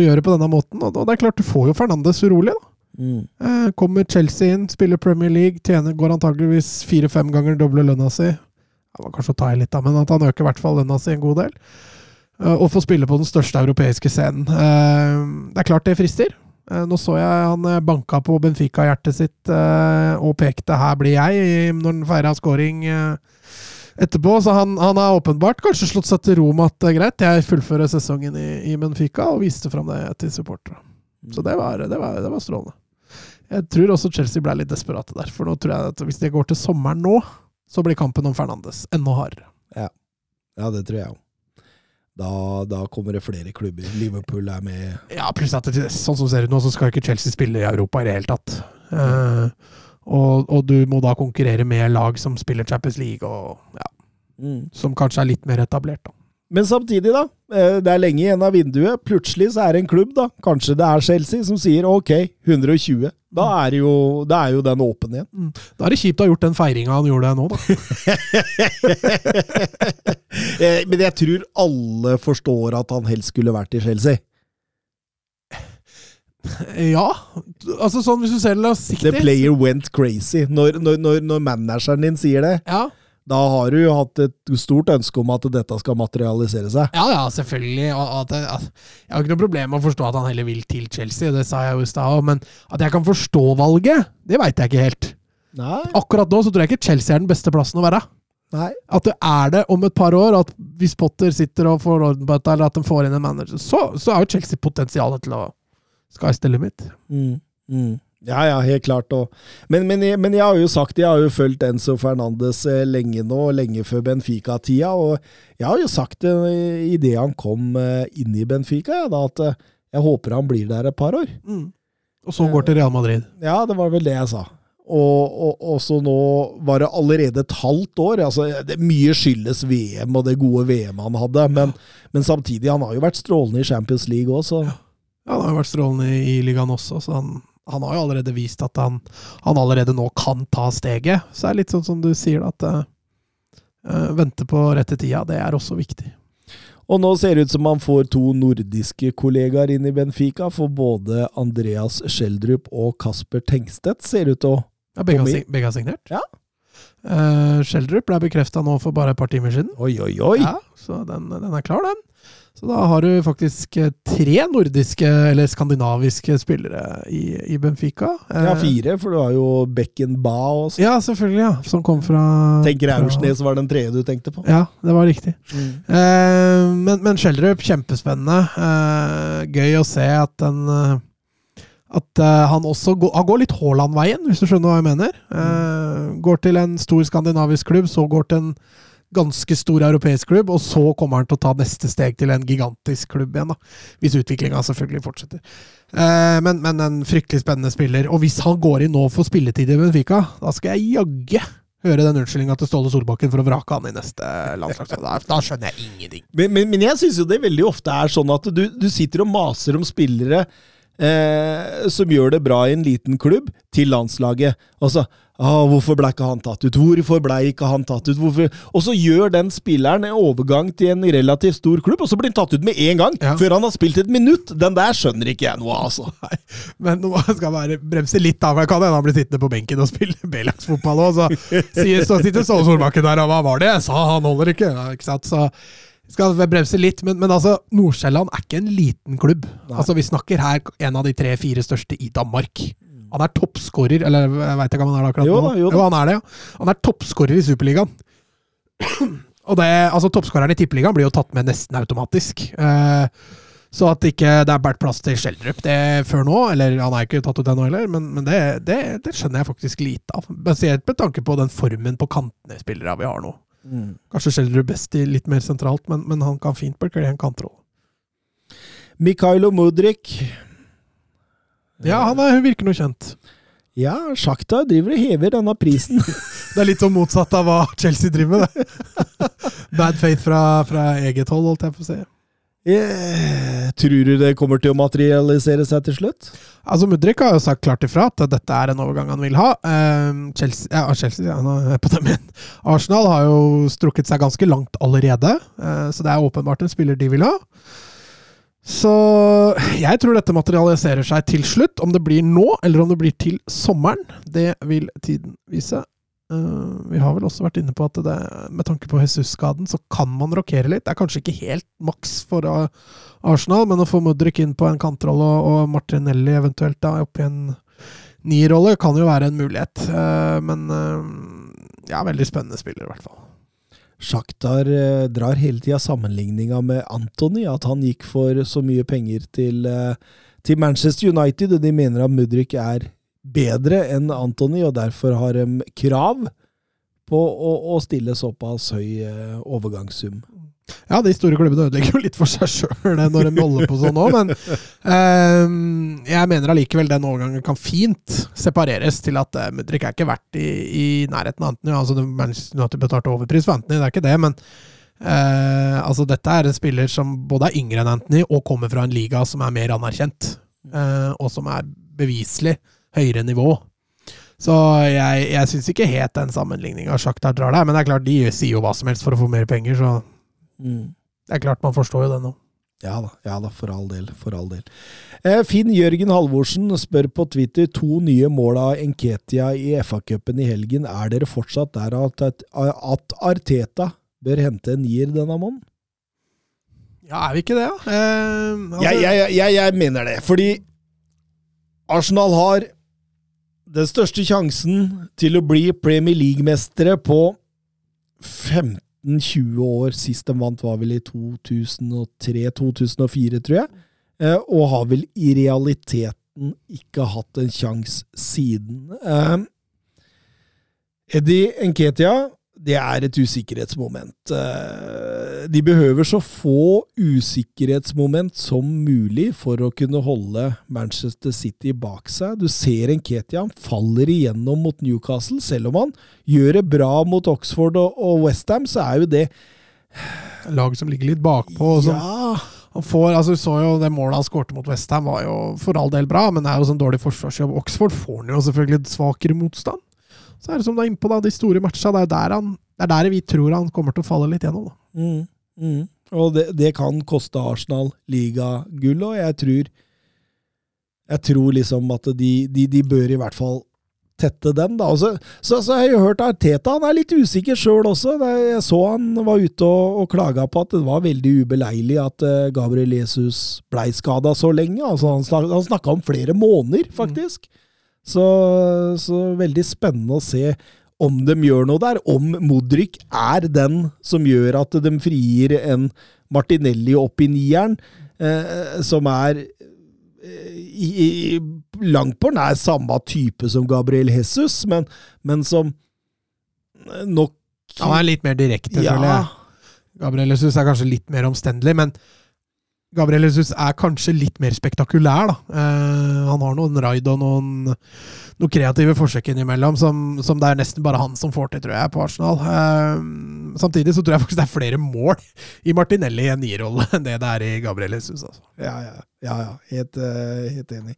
eh, gjøre det på denne måten. Og, det er klart, du får jo Fernandes urolig, da. Mm. kommer Chelsea inn, spiller Premier League, tjener, går antageligvis fire-fem ganger doble lønna si. Det var kanskje å ta i litt, da, men at han øker i hvert fall lønna si en god del. Eh, og får spille på den største europeiske scenen. Eh, det er klart det frister. Eh, nå så jeg han eh, banka på Benfica-hjertet sitt eh, og pekte 'her blir jeg' når han feira scoring eh, etterpå. Så han, han har åpenbart kanskje slått seg til ro med at er greit, jeg fullfører sesongen i, i Benfica, og viste fram det til supportere. Så det var, det, var, det var strålende. Jeg tror også Chelsea ble litt desperate der. For nå tror jeg at hvis de går til sommeren nå, så blir kampen om Fernandes enda hardere. Ja, det tror jeg òg. Da, da kommer det flere klubber. Liverpool er med. Ja, pluss at det, sånn som det ser ut nå, så skal ikke Chelsea spille i Europa i det hele tatt. Eh, og, og du må da konkurrere med lag som spiller Champions League, og ja, som kanskje er litt mer etablert. da. Men samtidig, da. eh, Det er lenge igjen av vinduet. Plutselig så er det en klubb, da. Kanskje det er Chelsea, som sier ok, 120. Da er, jo, da er jo den åpen igjen. Da er det kjipt å ha gjort den feiringa han gjorde nå, da. Eh, Men jeg tror alle forstår at han helst skulle vært i Chelsea. Ja, altså sånn hvis du ser det The player went crazy. Når, når, når, når manageren din sier det, ja. da har du jo hatt et stort ønske om at dette skal materialisere seg. Ja, ja, selvfølgelig. At jeg, at, jeg har ikke noe problem med å forstå at han heller vil til Chelsea, det sa jeg jo i stad òg, men at jeg kan forstå valget, det veit jeg ikke helt. Nei. Akkurat nå så tror jeg ikke Chelsea er den beste plassen å være. Nei. At det er det om et par år, at hvis Potter sitter og får orden på dette, eller at de får inn en manager, så, så er jo Chelsea potensialet til å Sky's the limit. Mm. Mm. Ja, ja, helt klart. Men, men, men jeg har jo sagt, jeg har jo fulgt Enzo Fernandes eh, lenge nå, lenge før Benfica-tida, og jeg har jo sagt det idet han kom eh, inn i Benfica, ja, da, at eh, jeg håper han blir der et par år. Og så går til Real Madrid. Ja, det var vel det jeg sa. Og, og, og så nå var det allerede et halvt år. altså det, Mye skyldes VM og det gode VM han hadde, men, men samtidig, han har jo vært strålende i Champions League òg, så Ja, han har jo vært strålende i, ligaen også, så han, han har jo allerede vist at han, han allerede nå kan ta steget. Så det er litt sånn som du sier, at uh, vente på rette tida, det er også viktig. Og nå ser det ut som man får to nordiske kollegaer inn i Benfica, for både Andreas Schjelderup og Kasper Tengstedt ser ut til å Ja, begge, har, begge har signert. Ja. Uh, Schjelderup ble bekrefta nå for bare et par timer siden. Oi, oi, oi! Ja, så den, den er klar, den. Så da har du faktisk eh, tre nordiske, eller skandinaviske, spillere i, i Benfica. Ja, Eh, fire, for du har jo Beckenba og så. Ja, selvfølgelig, ja. Som kom fra Tenker Aursnes var den tredje du tenkte på. Ja, det var riktig. Mm. Eh, men, men Schjelderup, kjempespennende. Eh, gøy å se at den At uh, han også går, han går litt Haaland-veien, hvis du skjønner hva jeg mener. Uh, går til en stor skandinavisk klubb, så går til en ganske stor europeisk klubb, og så kommer han til å ta neste steg til en gigantisk klubb igjen. da. Hvis utviklinga selvfølgelig fortsetter. Uh, men, men en fryktelig spennende spiller. Og hvis han går inn nå for spilletid i Benfica, da skal jeg jaggu høre den unnskyldninga til Ståle Solbakken for å vrake han i neste landslag. Da, da skjønner jeg ingenting. Men, men, men jeg syns jo det veldig ofte er sånn at du, du sitter og maser om spillere eh, som gjør det bra i en liten klubb, til landslaget. Og så ah, 'Hvorfor ble ikke han tatt ut? Hvorfor ble ikke han tatt ut?' Hvorfor? Og så gjør den spilleren en overgang til en relativt stor klubb, og så blir han tatt ut med en gang! Ja. Før han har spilt et minutt! Den der skjønner ikke jeg noe av, altså. Nei, men nå skal bare bremse litt av. Jeg kan hende han blir sittende på benken og spille B-lagsfotball òg, så sier, så sitter Ståle Solbakken der og hva var det jeg sa, han holder ikke. Ja, ikke sant? Så skal bremse litt, men, men altså, Nordsjælland er ikke en liten klubb. Altså, Vi snakker her en av de tre-fire største i Danmark. Han er toppskårer, eller jeg veit ikke om han er det akkurat Jo nå. da, jo da. han er det, ja. Han er toppskårer i Superligaen. Og det, altså Toppskåreren i Tippeligaen blir jo tatt med nesten automatisk. Eh, så at ikke det er båret plass til Schjelderup det før nå, eller han er ikke tatt ut ennå heller, men, men det, det, det skjønner jeg faktisk lite av. Spesielt med tanke på den formen på kantene spillere vi har nå. Kanskje Schjelderud best i litt mer sentralt, men, men han kan fint bekle en kantrolle. Mikhailo Mudrik. Ja, han er, virker noe kjent. Ja, Sjakta driver og hever denne prisen. Det er litt sånn motsatt av hva Chelsea driver med. Bad faith fra, fra eget hold, holdt jeg på å si. Tror du det kommer til å materialisere seg til slutt? Altså, Mudrik har jo sagt klart ifra at dette er en overgang han vil ha. Ehm, Chelsea, ja, Chelsea ja, er på dem igjen. Arsenal har jo strukket seg ganske langt allerede, eh, så det er åpenbart en spiller de vil ha. Så jeg tror dette materialiserer seg til slutt. Om det blir nå, eller om det blir til sommeren, det vil tiden vise. Eh, vi har vel også vært inne på at det, med tanke på Jesus-skaden, så kan man rokere litt. Det er kanskje ikke helt maks for Arsenal, men å få Mudrik inn på en kantrolle og, Martinelli eventuelt da opp i en nierrolle kan jo være en mulighet. Eh, men eh, ja, veldig spennende spiller, i hvert fall. Sjaktar drar hele tida sammenligninga med Anthony, at han gikk for så mye penger til, til Manchester United, og de mener at Mudrik er bedre enn Antony, og derfor har de krav på å, å stille såpass høy eh, overgangssum. Ja, de store klubbene ødelegger jo litt for seg sjøl når de holder på sånn òg, men um, jeg mener allikevel den overgangen kan fint separeres til at uh, Mudrik er ikke verdt i, i nærheten av Antony. Altså, Manchester United betalte overpris for Antony, det er ikke det, men uh, altså, dette er en spiller som både er yngre enn Antony og kommer fra en liga som er mer anerkjent, uh, og som er beviselig høyere nivå. Så jeg, jeg syns ikke helt den sammenligninga Sjaktar drar der, men det er klart de sier jo hva som helst for å få mer penger, så Mm. det er klart man forstår jo det nå. Ja da, ja da, for all del. For all del. Eh, Finn Jørgen Halvorsen spør på Twitter to nye mål av Enketia i FA-cupen i helgen. Er dere fortsatt der at, at, Arteta bør hente en nier denne måneden? Ja, er vi ikke det, da? Eh, altså, Jeg, jeg, jeg, jeg mener det, fordi Arsenal har den største sjansen til å bli Premier League-mestere på 15-20 år. Sist de vant var vel i 2003-2004, tror jeg. Eh, Og har vel i realiteten ikke hatt en sjanse siden. Eh, Eddie Nketia, det er et usikkerhetsmoment. Eh, de behøver så få usikkerhetsmoment som mulig for å kunne holde Manchester City bak seg. Du ser Nketia, han faller igjennom mot Newcastle. Selv om han gjør det bra mot Oxford og Westham, så er jo det Lag som ligger litt bakpå. som Ja, Han får, altså så jo Det målet han skårte mot Westham, var jo for all del bra, men det er jo sånn dårlig forsvarsjobb. Oxford får han jo selvfølgelig svakere motstand. Så er det som du er innpå, da, de store matcha. Det er der, han, det er der vi tror han kommer til å falle litt gjennom. da. Mm, mm. Og det, det kan koste Arsenal ligagull, og jeg tror Jeg tror liksom at de, de, de bør i hvert fall tette den, da. Så, så, så, jeg har jeg hørt Arteta, han er litt usikker sjøl også. Jeg så han var ute og, og klaga på at det var veldig ubeleilig at uh, Gabriel Jesus blei skada så lenge. Altså, han snak, han snakka om flere måneder, faktisk. Så, så veldig spennende å se om de gjør noe der. Om Modric er den som gjør at de frigir en Martinelli opp i nieren, eh, som er eh, i, i, langt på nær samme type som Gabriel Jesus, men, men som nok Han er litt mer direkte, føler jeg. Gabriel Jesus er kanskje litt mer omstendelig, men Gabriel Jesus er kanskje litt mer spektakulær, da. Eh, han har noen raid og noen, noen kreative forsøk innimellom som, som det er nesten bare han som får til, tror jeg, på Arsenal. Eh, samtidig så tror jeg faktisk det er flere mål i Martinelli i en nierrolle enn det det er i Gabriel Jesus. Altså. Ja, ja. ja, ja. Helt, uh, helt enig.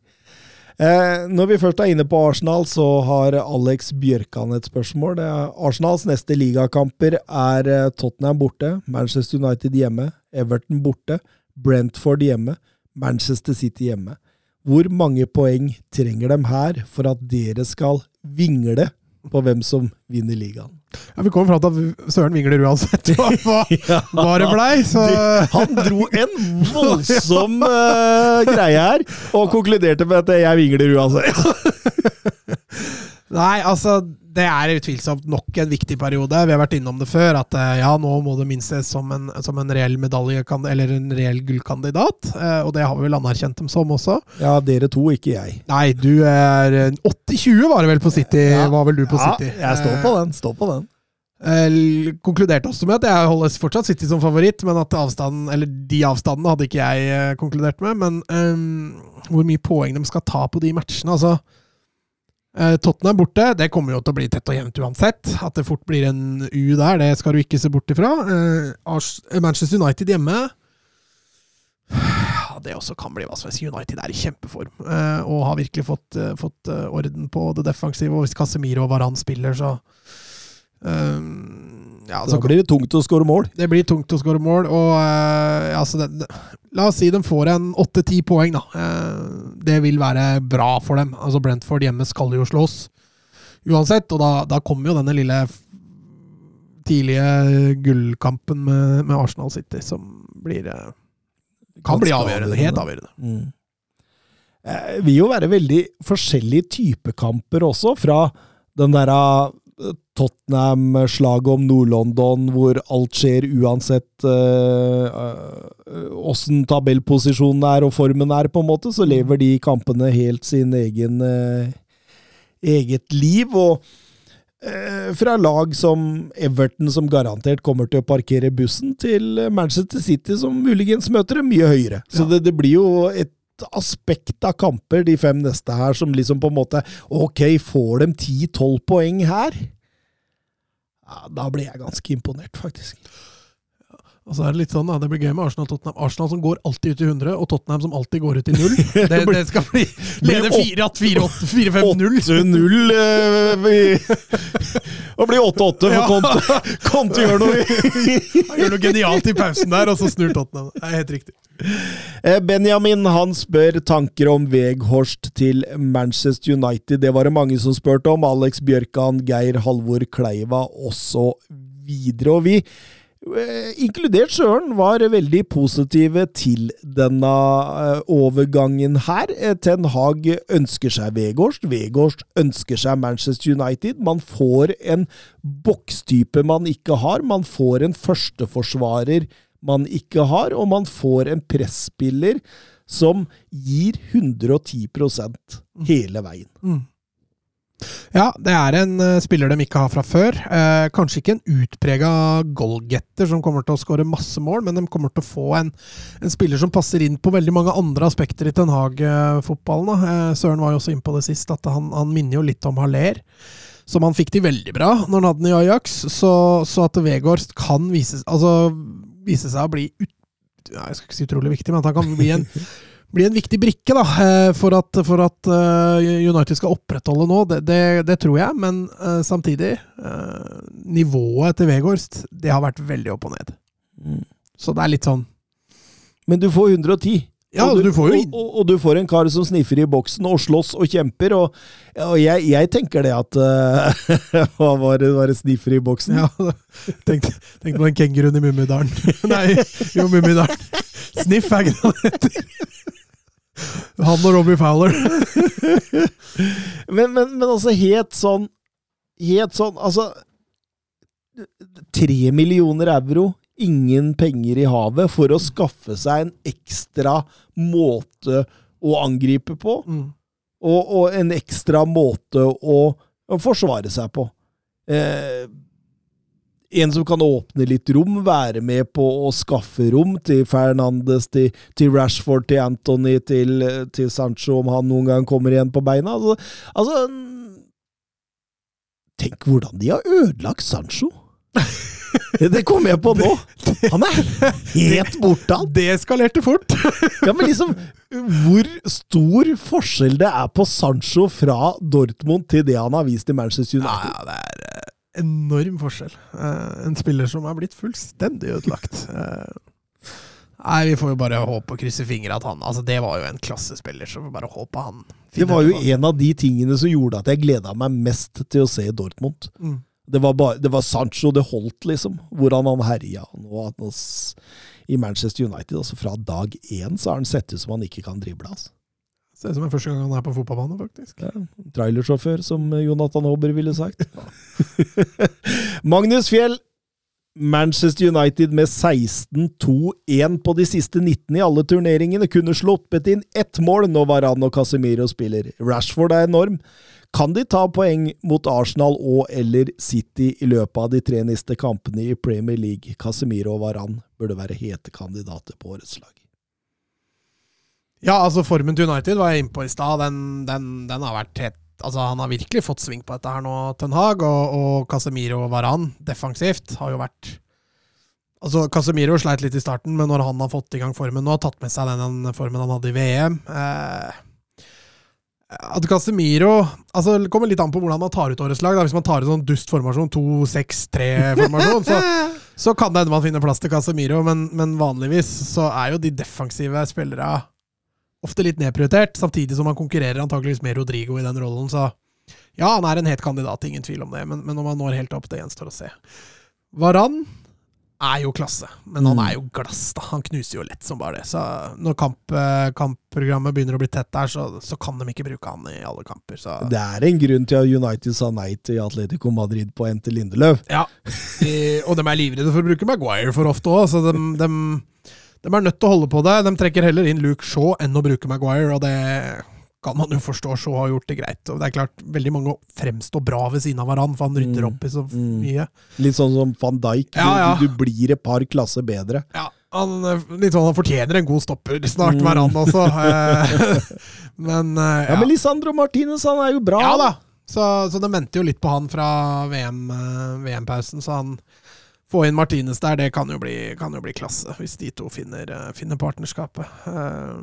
Eh, når vi først er inne på Arsenal, så har Alex Bjørkan et spørsmål. Arsenals neste ligakamper er eh, Tottenham borte, Manchester United hjemme, Everton borte, Brentford hjemme, Manchester City hjemme. Hvor mange poeng trenger de her for at dere skal vingle på hvem som vinner ligaen? Ja, Vi kommer fram til at Søren vingler uansett hva, hva, det blei, så Han dro en voldsom uh, greie her, og konkluderte med at jeg vingler uansett. Nei, altså det er utvilsomt nok en viktig periode. Vi har vært innom det før, at eh, ja, nå må det minst ses som en, som en reell medalje, eller en reell gullkandidat. Eh, og det har vi vel anerkjent dem som også. Ja, dere to, ikke jeg. Nei, du er 80-20 var det vel på City? Ja. Var vel du på ja, City? Jeg står på den. Står på den. Eh, konkluderte også med at jeg holder fortsatt City som favoritt, men at avstanden, eller de avstandene hadde ikke jeg eh, konkludert med. Men um, hvor mye poeng de skal ta på de matchene, altså eh, Tottenham borte, det kommer jo til å bli tett og jevnt uansett. At det fort blir en U der, det skal du ikke se bort ifra. Eh, Manchester United hjemme Det også kan bli hva som helst. United er i kjempeform eh, og har virkelig fått, eh, fått eh, orden på det defensive. Og hvis Casemiro og Varan spiller, så eh, ja, Da blir det tungt å skåre mål. det blir tungt å skåre mål, og uh, altså det, det, La oss si de får en åtte-ti poeng, da. Uh, det vil være bra for dem. Altså Brentford hjemme skal jo slås uansett, og da, da kommer jo denne lille tidlige gullkampen med, med Arsenal City, som blir uh, Kan bli avgjørende. Helt avgjørende. Mm. Eh, vil jo være veldig forskjellige typekamper også, fra den derre eh, Tottenham-slaget om Nord-London, hvor alt skjer uansett åssen tabellposisjonen er og formen er, på en måte, så lever de kampene helt sin egen uh, eget liv. og eh, fra lag som Everton, som garantert kommer til å parkere bussen, til Manchester City, som muligens møter dem mye høyere. Så Ja. det, det blir jo et aspekt av kamper, de fem neste her, som liksom på en måte Ok, får de 10-12 poeng her? Ja, da blir jeg ganske imponert, faktisk. Og så er det litt sånn da, det blir gøy med Arsenal-Tottenham. Arsenal som går alltid ut i 100, og Tottenham som alltid går ut i 0. Det, det skal bli lede 4-4-8-4-5-0. 8-0 eh, Og blir 8-8, for Ja. Conte, Conte gjør noe. Han gjør noe genialt i pausen der, og så snur Tottenham. Det er helt riktig. Eh, Benjamin han spør tanker om Veghorst til Manchester United. Det var det mange som spurte om. Alex Bjørkan, Geir Halvor Kleiva osv. Og vi, inkludert Søren, var veldig positive til denne eh, overgangen her. Eh, Ten Hag ønsker seg Vegårst, Vegårst ønsker seg Manchester United. Man får en bokstype man ikke har. Man får en førsteforsvarer man ikke har, og man får en presspiller som gir 110 hele veien. Mm. Ja, det er en uh, spiller de ikke har fra før. Uh, kanskje ikke en utprega goalgetter som kommer til å skåre masse mål, men de kommer til å få en, en spiller som passer inn på veldig mange andre aspekter i Ten Hag-fotballen. Uh, Søren var jo også inne på det sist, at han, han minner jo litt om Haller. Som han fikk til veldig bra når han hadde den i Ajax. Så, så at Vegård kan vise, altså, vise seg å bli ut, Jeg skal ikke si utrolig viktig, men at han kan bli en blir en viktig brikke da, eh, for at, for at uh, United skal opprettholde nå. Det, det, det tror jeg, men uh, samtidig uh, Nivået til Vegårst det har vært veldig opp og ned. Mm. Så det er litt sånn Men du får 110. Ja, og, du, du får jo og, og, og, du får en kar som sniffer i boksen og slåss og kjemper. Og, og jeg, jeg, tenker det at Hva var det, var det sniffer i boksen? Ja, Tenk, tenk på den kenguruen i Mummidalen. Nei, jo, Mummidalen. Sniff er ikke noe det heter. Han og Robbie Fowler. men, men, men altså, helt sånn Helt sånn Altså Tre millioner euro, ingen penger i havet, for å skaffe seg en ekstra måte å angripe på. Mm. Og, og, en ekstra måte å, å forsvare seg på. Eh, en som kan åpne litt rom, være med på å skaffe rom til Fernandes, til, til Rashford, til Anthony, til, til, Sancho, om han noen gang kommer igjen på beina. Altså, altså Tenk hvordan de har ødelagt Sancho! Det kom jeg på nå! Han er helt borte, han! Det eskalerte fort! Ja, men liksom Hvor stor forskjell det er på Sancho fra Dortmund til det han har vist i Manchester United. Ja, det er eh, enorm forskjell. Uh, en spiller som er blitt fullstendig ødelagt. Uh, nei, vi får jo bare håpe og krysse fingre at han Altså, det var jo en klassespiller, så vi får bare håpe han Det var jo en av de tingene som gjorde at jeg gleda meg mest til å se Dortmund. Mm. Det, var bare, det var Sancho det holdt, liksom. Hvordan han herja. Nå, I Manchester United, altså fra dag én, så har han sett ut som han ikke kan drible. altså. Ser ut som det er første gang han er på fotballbane, faktisk. Ja, trailersjåfør, som Jonathan Hobber ville sagt. Magnus Fjell. Manchester United med 16-2-1 på de siste 19 i alle turneringene kunne sluppet inn ett mål når Varan og Casemiro spiller. Rashford er enorm. Kan de ta poeng mot Arsenal og eller City i løpet av de tre neste kampene i Premier League? Casemiro og Varan burde være hete kandidater på årets lag. Ja, altså formen til United var jeg inne på i stad. Den, den, den, har vært helt Altså, han har virkelig fått sving på dette her nå, Ten Hag. Og, og Casemiro Varan defensivt har jo vært Altså, Casemiro sleit litt i starten, men når han har fått i gang formen nå, har tatt med seg den, formen han hadde i VM eh, At Casemiro altså Det kommer litt an på hvordan man tar ut årets lag. Da. Hvis man tar ut sånn dustformasjon, 2-6-3-formasjon, så, så kan det hende man finner plass til Casemiro, men, men vanligvis så er jo de defensive spillere ofte litt nedprioritert, samtidig som han konkurrerer antakeligvis med Rodrigo i den rollen. Så ja, han er en het kandidat, ingen tvil om det, men, men om han når helt opp, det gjenstår å se. Varan er jo klasse, men han er jo glass, da. Han knuser jo lett som bare det. Så når kamp, eh, kampprogrammet begynner å bli tett der, så, så, kan de ikke bruke han i alle kamper. Så. Det er en grunn til at United sa nei til Atletico Madrid på Ente Lindeløv. Ja, de, og de er livredde for å bruke Maguire for ofte òg, så de, de de er nødt til å holde på det. De trekker heller inn Luke Shaw enn å bruke Maguire, og det kan man jo forstå. Shaw har gjort det greit. Og det er klart, veldig mange fremstår bra ved siden av hverandre, for han rydder mm, opp i så mm. mye. Litt sånn som van Dijk. Ja, ja. Du, du, blir et par klasser bedre. Ja, han, litt sånn, han fortjener en god stopper snart, mm. hverandre også. Eh, men uh, ja. ja. Men Lisandro Martinez, han er jo bra. Ja da. Så, så det venter jo litt på han fra VM-pausen, VM så han få inn Martinez der, det kan jo bli, kan jo bli klasse, hvis de to finner, uh, finner partnerskapet. Uh,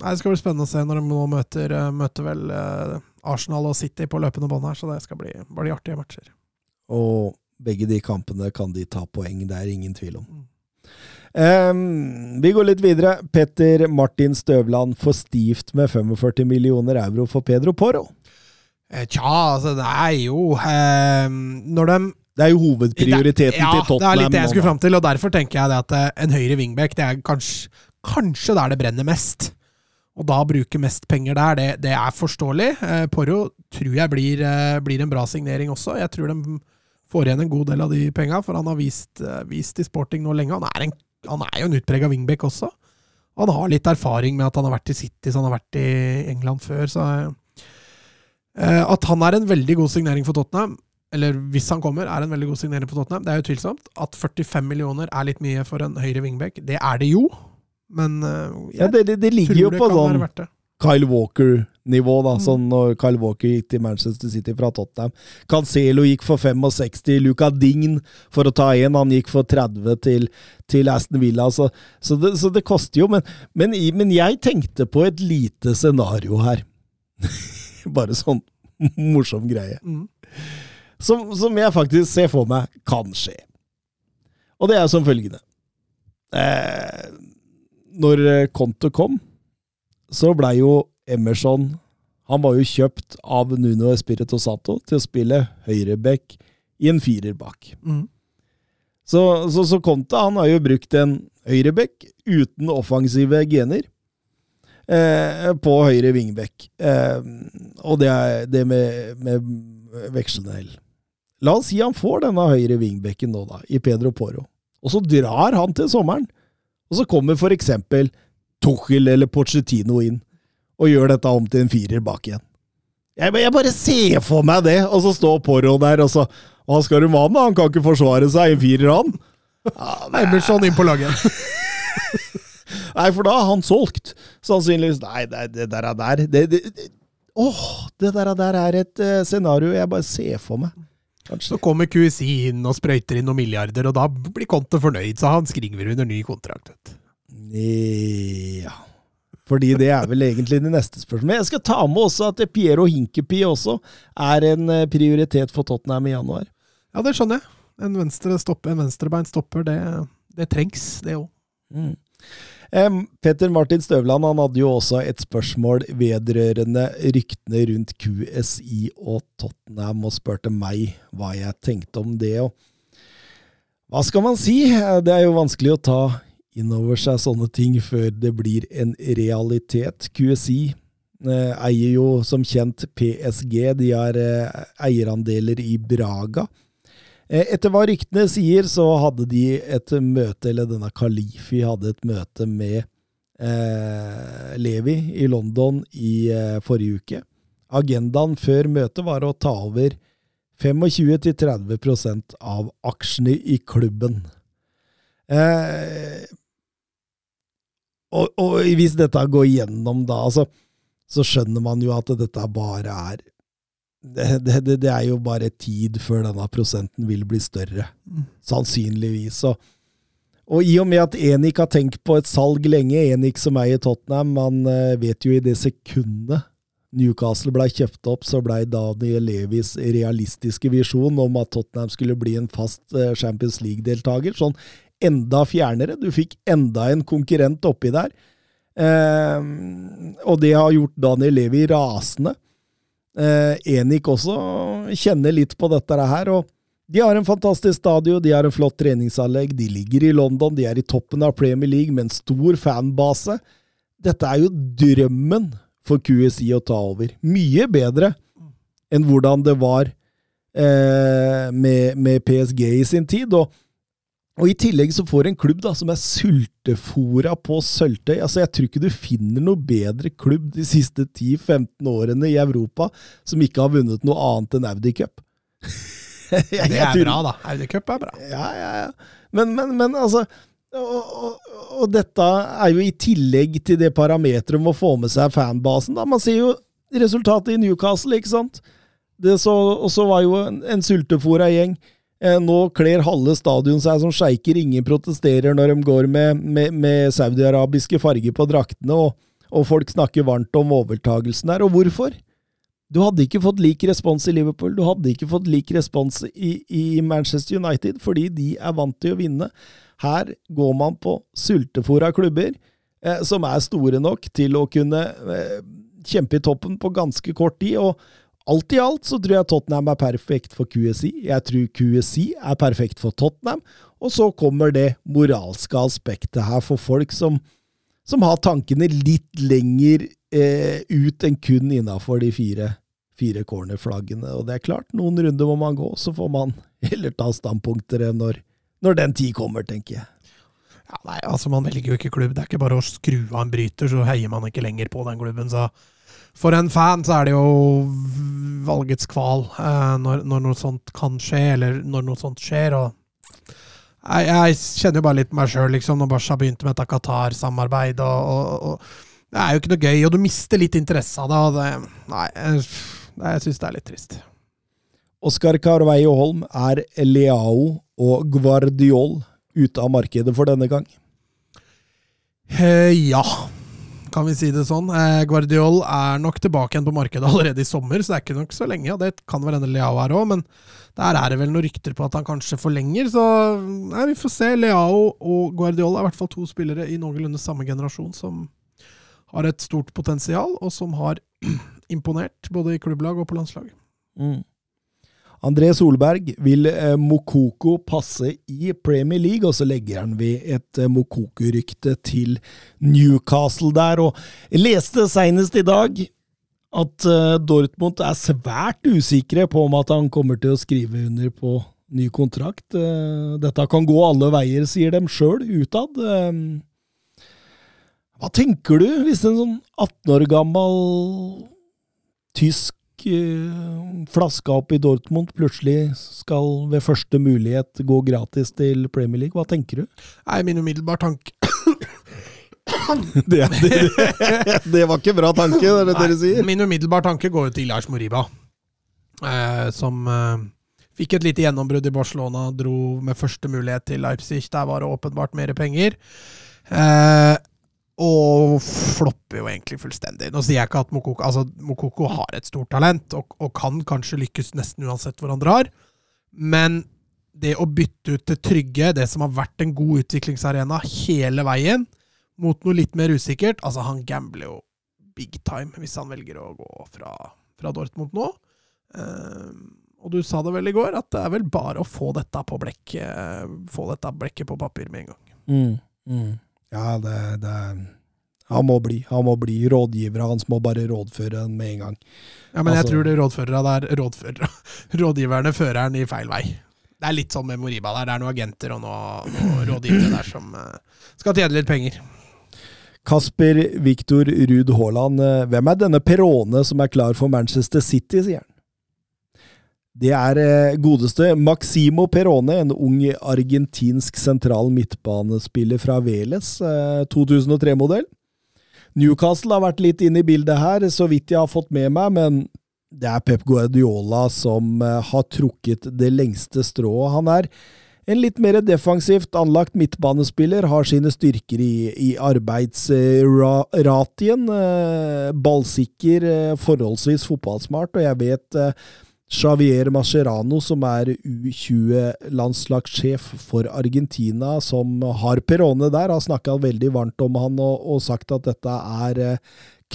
det skal bli spennende å se når de nå møter, uh, møter vel Arsenal og City på løpende bånd her, så det skal bli, bli artige matcher. Og begge de kampene kan de ta poeng, det er ingen tvil om. Um, vi går litt videre. Petter Martin Støvland for stivt med 45 millioner euro for Pedro Porro. Tja, altså det er jo um, Når de det er jo hovedprioriteten ja, til Tottenham. Det er litt det jeg skulle fram til, og derfor tenker jeg at eh, en høyre wingback det er kanskje, kanskje der det brenner mest. Og da bruke mest penger der, det, det er forståelig. Eh, Porro tror jeg blir, eh, blir, en bra signering også. Jeg tror de får igjen en god del av de penga, for han har vist, vist i sporting nå lenge. Han er en Han er jo en utprega wingback også. Han har litt erfaring med at han har vært i City, så han har vært i England før. så eh, At han er en veldig god signering for Tottenham, eller hvis han kommer, er en veldig god signering for Tottenham, det er jo tvilsomt. At 45 millioner er litt mye for en høyre wingback, det er det jo. Men eh, Ja, det, det, det ligger jo på sånn. Kyle Walker-nivå, da. Mm. Sånn når Kyle Walker gikk til Manchester City fra Tottenham. Cancelo gikk for 65, Luca Dign for å ta én, han gikk for 30 til, til Aston Villa. Så, så, det, så det koster jo, men, men, men jeg tenkte på et lite scenario her. Bare sånn morsom greie. Mm. Som, som jeg faktisk ser for meg kan skje. Og det er som følgende. Eh, når Conte kom, så blei jo Emerson Han var jo kjøpt av Nuno Espirito Santo til å spille høyreback i en firerbak. Mm. Så, så, så Conte han har jo brukt en høyreback uten offensive gener eh, på høyre vingbekk. Eh, og det er det med, med vekslende hell. La oss si han får denne høyre wingbacken nå, da, i Pedro Poro. Og så drar han til sommeren. Og så kommer for eksempel Tuchel eller Pochettino inn og gjør dette om til en firer bak igjen. Jeg, jeg bare ser for meg det, og så står Poro der, og så Hva skal du med han, da? Han kan ikke forsvare seg i en firer, han. Emerson inn på laget. Nei, for da er han solgt. Sannsynligvis. Nei, det, det der er der det, det, Åh, det der er der er et uh, scenario jeg bare ser for meg. Kanskje. Så kommer QSI inn og sprøyter inn noen milliarder, og da blir Conte fornøyd, så han skriver under ny kontrakt. Ja Fordi det er vel egentlig det neste spørsmålet. Jeg skal ta med også at Piero Hinkepi også er en eh, prioritet for Tottenham i januar. Ja, det skjønner jeg. En, venstrebeint stopper, en venstrebeint stopper, det, det trengs, det òg. Mm. Petter Martin Støvland han hadde jo også et spørsmål vedrørende ryktene rundt QSI og Tottenham, og spurte meg hva jeg tenkte om det. Og hva skal man si? Det er jo vanskelig å ta inn over seg sånne ting før det blir en realitet. QSI eh, eier jo som kjent PSG, de har eh, eierandeler i Braga. Eh, Etter hva ryktene sier, så hadde de et møte, eller denne Kalifi hadde et møte med eh, Levi i London i eh, forrige uke. Agendaen før møtet var å ta over 25-30% av aksjene i klubben. Eh, og, og hvis dette går gjennom da, altså, så skjønner man jo at dette bare er det, det, det, er jo bare tid før denne prosenten vil bli større. Mm. Sannsynligvis. Og, og i og med at Enik har tenkt på et salg lenge, Enik som eier Tottenham, man eh, vet jo i det sekundet Newcastle blei kjøpt opp, så blei Daniel Levis realistiske visjon om at Tottenham skulle bli en fast eh, Champions League-deltaker, sånn enda fjernere. Du fikk enda en konkurrent oppi der. Eh, og det har gjort Daniel Levi rasende. Eh, Enik også kjenner litt på dette her. og De har en fantastisk stadion, de har en flott treningsanlegg, de ligger i London, de er i toppen av Premier League med en stor fanbase. Dette er jo drømmen for QSI å ta over. Mye bedre enn hvordan det var eh, med, med PSG i sin tid. og og I tillegg så får en klubb da, som er sultefora på sølvtøy. Altså, Jeg tror ikke du finner noe bedre klubb de siste 10-15 årene i Europa som ikke har vunnet noe annet enn Audi Cup. Det er bra, da. Audi Cup er bra. Ja, ja, ja. Men, men, men altså og, og, og dette er jo i tillegg til det parameteret om å få med seg fanbasen. da. Man ser jo resultatet i Newcastle, ikke sant? Det så, og så var jo en, en sultefòra gjeng. Eh, nå kler halve stadion seg som sjeiker. Ingen protesterer når de går med, med, med saudiarabiske farger på draktene, og, og folk snakker varmt om overtagelsen her. Og hvorfor? Du hadde ikke fått lik respons i Liverpool, du hadde ikke fått lik respons i, i Manchester United, fordi de er vant til å vinne. Her går man på sultefòra klubber eh, som er store nok til å kunne eh, kjempe i toppen på ganske kort tid. og Alt i alt så tror jeg Tottenham er perfekt for QSI. Jeg tror QSI er perfekt for Tottenham. Og så kommer det moralske aspektet her for folk som, som har tankene litt lenger eh, ut enn kun innafor de fire, fire cornerflaggene. Og det er klart, noen runder må man gå, så får man heller ta standpunkter når, når den tid kommer, tenker jeg. Ja, nei, altså Man velger jo ikke klubb. Det er ikke bare å skru av en bryter, så heier man ikke lenger på den klubben. Så for en fan så er det jo valgets kval eh, når, når, noe sånt kan skje, eller når noe sånt skjer. og jeg, jeg kjenner jo bare litt meg sjøl, liksom, når Basha begynte med dette Qatar-samarbeid. Og, og, og, det er jo ikke noe gøy, og du mister litt interesse av det. Og det nei, jeg, jeg syns det er litt trist. Oskar Carveio Holm er Leao og Guardiol ute av markedet for denne gang? Eh, ja, kan vi si det sånn. Eh, Guardiol er nok tilbake igjen på markedet allerede i sommer, så det er ikke nok så lenge. og Det kan være Leao her òg, men der er det vel noen rykter på at han kanskje forlenger. Så nei, vi får se. Leao og Guardiol er i hvert fall to spillere i noenlunde samme generasjon som har et stort potensial, og som har imponert både i klubblag og på landslaget. Mm. André Solberg vil eh, Mokoko passe i Premier League, og så legger han ved et eh, Mokoko-rykte til Newcastle der. Og jeg leste senest i dag at eh, Dortmund er svært usikre på om at han kommer til å skrive under på ny kontrakt. Dette kan gå alle veier, sier dem sjøl utad. Hva tenker du hvis en sånn 18 år gammel tysk flaska opp i Dortmund plutselig skal ved første mulighet gå gratis til Premier League. Hva tenker du? Nei, Min umiddelbare tanke det, det, det, var ikke bra tanke, det det dere sier. Min umiddelbare tanke går jo til Lars Moriba, eh, som eh, fikk et lite gjennombrudd i Barcelona, dro med første mulighet til Leipzig. Der var det åpenbart mer penger. Eh, og flopper jo egentlig fullstendig. Nå sier jeg ikke at Mokoko, altså, Mokoko har et stort talent, og, og, kan kanskje lykkes nesten uansett hvor han drar, men det å bytte ut det trygge, det som har vært en god utviklingsarena hele veien, mot noe litt mer usikkert Altså, han gambler jo big time hvis han velger å gå fra, fra Dortmund nå. Uh, og du sa det vel i går, at det er vel bare å få dette på blekket, få dette blekket på papir med en gang. Mm, mm. Ja, det, det Han må bli. Han må bli. Rådgivere Han må bare rådføre den med en gang. Ja, men altså, jeg tror det rådførere der rådførere, Rådgiverne fører den i feil vei. Det er litt sånn med Moriba der. Det er noen agenter og noen, noen rådgivere der som uh, skal tjene litt penger. Kasper Viktor Ruud Haaland, eh, hvem er denne Perone som er klar for Manchester City, sier han? Det er eh, godeste Maximo Perone, en ung argentinsk sentral midtbanespiller fra Veles, 2003-modell. Eh, Newcastle har vært litt inne i bildet her, så vidt jeg har fått med meg, men det er Pep Guardiola som eh, har trukket det lengste strået. Han er en litt mer defensivt anlagt midtbanespiller, har sine styrker i, i arbeidsratien. Ballsikker, forholdsvis fotballsmart, og jeg vet Javier Mascherano, som er U20-landslagssjef for Argentina, som har Perone der, har snakka veldig varmt om han og, og, sagt at dette er eh,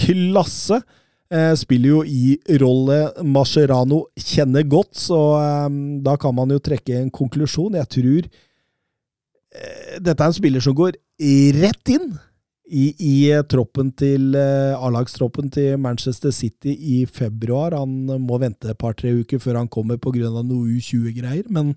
klasse. Eh, spiller jo i rolle Mascherano kjenner godt, så eh, da kan man jo trekke en konklusjon. Jeg tror eh, dette er en spiller som går rett inn i, i troppen til eh, A-lagstroppen til Manchester City i februar. Han må vente et par-tre uker før han kommer pga. noe U20-greier, men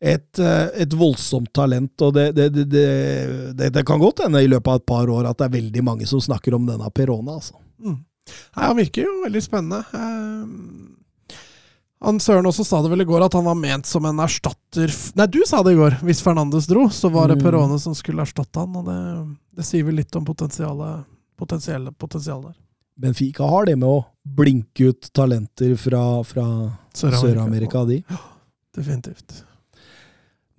et, eh, et, voldsomt talent. Og det, det, det, det, kan godt hende i løpet av et par år at det er veldig mange som snakker om denne Perona. Altså. Mm. Nei, han virker jo veldig spennende. Eh, han Søren også sa det vel i går at han var ment som en erstatter Nei, du sa det i går! Hvis Fernandes dro, så var det mm. Perone som skulle erstatte han. Og det, det sier vel litt om potensialet, potensialet, potensialet der. Benfica har det med å blinke ut talenter fra, fra Sør-Amerika, Sør de. Ja, definitivt.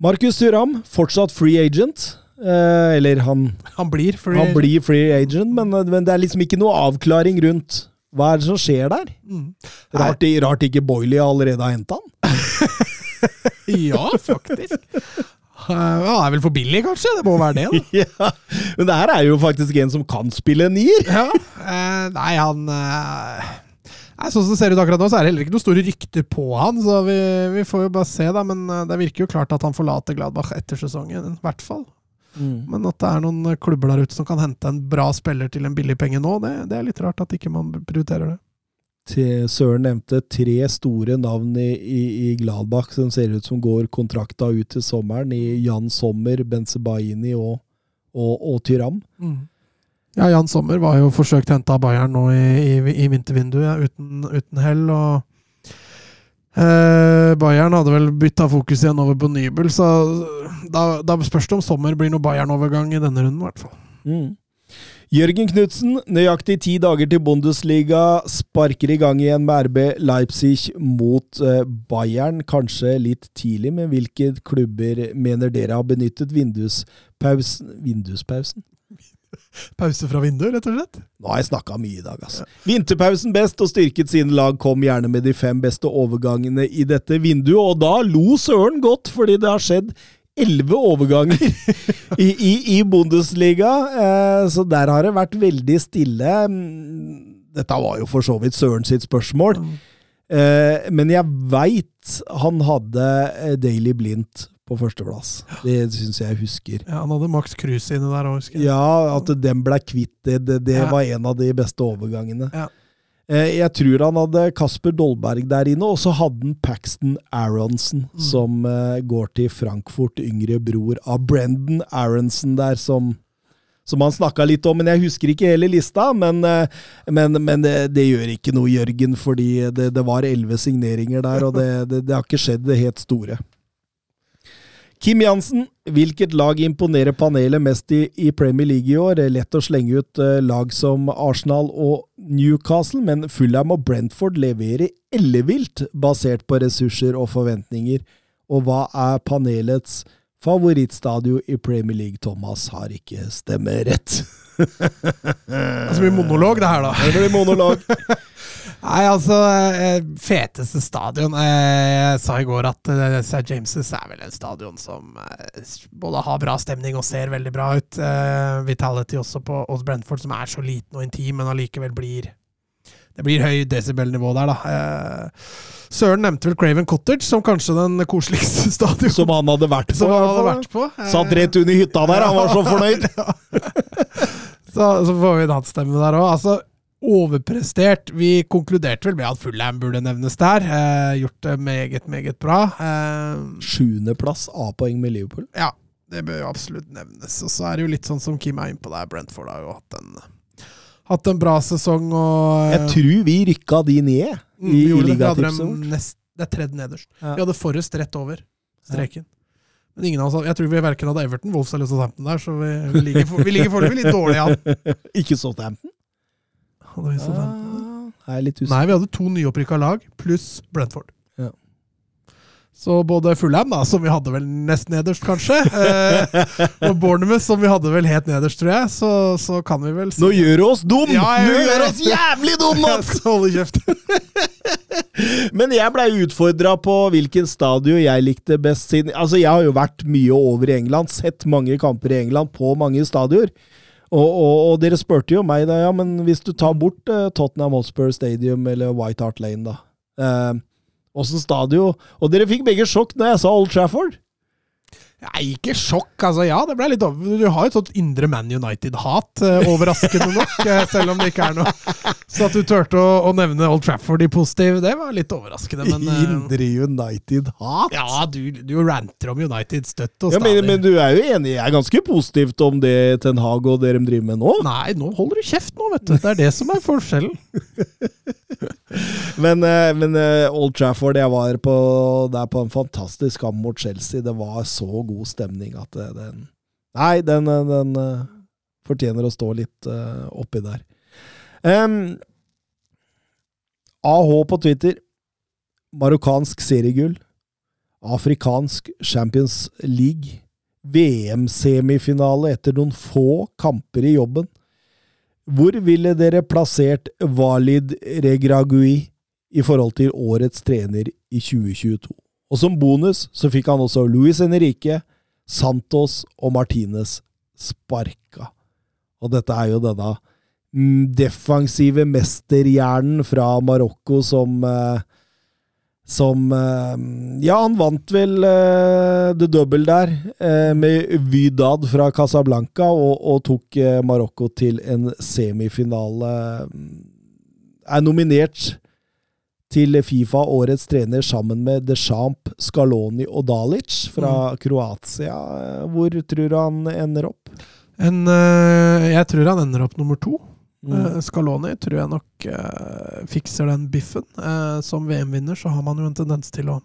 Markus Thuram, fortsatt free agent. Eh, eller han Han blir free han. Blir free agent men, men det er liksom ikke noe avklaring rundt hva er det som skjer der? Mm. Rart, rart, ikke Boiley allerede har henta han? ja, faktisk. Han er vel for billig, kanskje? Det må være det. da. ja, Men det her er jo faktisk en som kan spille nier. ja, eh, nei, han eh, Sånn som det ser ut akkurat nå, så er det heller ikke noen store rykter på han. Så vi, vi får jo bare se, da. Men eh, det virker jo klart at han forlater Gladbach etter sesongen, i hvert fall. Mm. Men at det er noen klubber der ute som kan hente en bra spiller til en billig penge nå, det, det er litt rart at ikke man prioriterer det. Søren nevnte tre store navn i, i, i Gladbach som ser ut som går kontrakta ut til sommeren, i Jan Sommer, Benzebaini og, og, og Tyram. Ja, Jan Sommer var jo forsøkt henta av Bayern nå i, i, i vintervinduet, uten, uten hell. og eh, Bayern hadde vel bytta fokus igjen over på Nybel, så da, da spørs det om Sommer blir noe Bayern-overgang i denne runden, i hvert fall. Mm. Jørgen Knutsen, nøyaktig ti dager til Bundesliga, sparker i gang igjen med RB Leipzig mot eh, Bayern. Kanskje litt tidlig, men hvilke klubber mener dere har benyttet vinduspausen Vinduspausen? Pause fra vinduet, rett og slett? Nå har jeg snakka mye i dag, altså. Vinterpausen best og styrket sine lag, kom gjerne med de fem beste overgangene i dette vinduet, og da lo Søren godt, fordi det har skjedd elleve overganger i, i, i, Bundesliga, eh, så der har det vært veldig stille. Dette var jo for så vidt Søren sitt spørsmål, eh, men jeg veit han hadde eh, Daily Blindt på førsteplass. Det syns jeg husker. Ja, Han hadde Max Kruse inne der òg, husker jeg. Ja, at den ble kvitt det, det, det ja. var en av de beste overgangene. Ja. Eh, jeg tror han hadde Kasper Dolberg der inne, og så hadde han Paxton Aronsen, mm. som uh, går til Frankfurt, yngre bror av Brendan Aronsen der, som, som han snakka litt om. Men jeg husker ikke hele lista. Men, uh, men, men det, det, gjør ikke noe, Jørgen, fordi det, det var elleve signeringer der, og det, det har ikke skjedd det helt store. Kim Jansen, hvilket lag imponerer panelet mest i, i, Premier League i år? Lett å slenge ut uh, lag som Arsenal og Newcastle, men Fulham og Brentford leverer ellevilt basert på ressurser og forventninger. Og hva er panelets favorittstadion i Premier League? Thomas har ikke stemmerett. det blir monolog, det her, da. Det blir monolog. Nei, altså eh, Feteste stadion eh, Jeg sa i går at eh, St. James' er vel en stadion som både har bra stemning og ser veldig bra ut. Vitality også på Odd Brentford, som er så liten og intim, men allikevel blir Det blir høy desibel-nivå der, da. Søren nevnte vel Craven Cottage som kanskje den koseligste stadion. Som han hadde vært på. Han hadde vært på. Satt rett under hytta der, han var så fornøyd! så, så, får vi en hatt stemme der òg. Altså, overprestert. Vi konkluderte vel med at Fullham burde nevnes der. Eh, gjort det meget, meget bra. Eh, Sjuendeplass, A-poeng med Liverpool. Ja, det bør jo absolutt nevnes. Og så er det jo litt sånn som Kim er innpå der. Brentford har jo hatt en, hatt en bra sesong og Jeg tror vi rykka de ned mm, i, i ligatipset Det er tredje nederst. Ja. Vi hadde Forrest rett over streken. Ja. Men ingen av oss, jeg tror vi verken hadde Everton, Wolves eller Southampton der, så vi, vi ligger, foreløpig litt dårlig an. Ikke Southampton? Hadde vi ah, er litt. Nei, vi hadde to nyopprykka lag pluss Brentford. Så både Fulham, da, som vi hadde vel nest nederst, kanskje, eh, og Bournemouth, som vi hadde vel helt nederst, tror jeg, så, så kan vi vel si Nå gjør du oss dum! Ja, Nå gjør oss jævlig dum, Mats! Hold kjeft. Men jeg blei utfordra på hvilken stadion jeg likte best. Siden, altså, jeg har jo vært mye over i England, sett mange kamper i England på mange stadioner. Og, og, og, dere spurte jo meg da, ja, men hvis du tar bort eh, Tottenham Hotspur Stadium eller White Hart Lane, da Åssen stadion Og dere fikk begge sjokk når jeg sa Old Trafford. Nei, ikke sjokk. altså Ja, det ble litt over. Du har jo et sånt indre Man United-hat, eh, overraskende nok. Eh, selv om det ikke er noe Så at du turte å, å, nevne Old Trafford i positiv, det var litt overraskende. Men, eh, indre United-hat? Ja, du, du, ranter om United støtt og stadig. Ja, men, men, du er jo enig? Jeg er ganske positivt om det Ten Hag og dere driver med nå? Nei, nå holder du kjeft nå, vet du. Det er det som er forskjellen. men, men Old Trafford, jeg var på, der på en fantastisk kamp mot Chelsea. Det var så god god stemning at den Nei, den, den den fortjener å stå litt uh, oppi der. Um, AH på Twitter. Marokkansk seriegull. Afrikansk Champions League. VM-semifinale etter noen få kamper i jobben. Hvor ville dere plassert Walid Regragui i forhold til årets trener i 2022? Og som bonus så fikk han også Luis Henrique, Santos og Martinez sparka. Og dette er jo denne mm, defensive mesterhjernen fra Marokko som eh, som eh, Ja, han vant vel uh, the double der, uh, med Vydad fra Casablanca, og, og tok uh, Marokko til en semifinale. Er nominert til Fifa årets trener sammen med Deschamps, Scaloni og Dalic fra Kroatia. Hvor tror du han ender opp? En, eh, jeg tror han ender opp nummer to. Mm. Eh, Scaloni tror jeg nok eh, fikser den biffen. Som VM-vinner så har man jo en tendens til å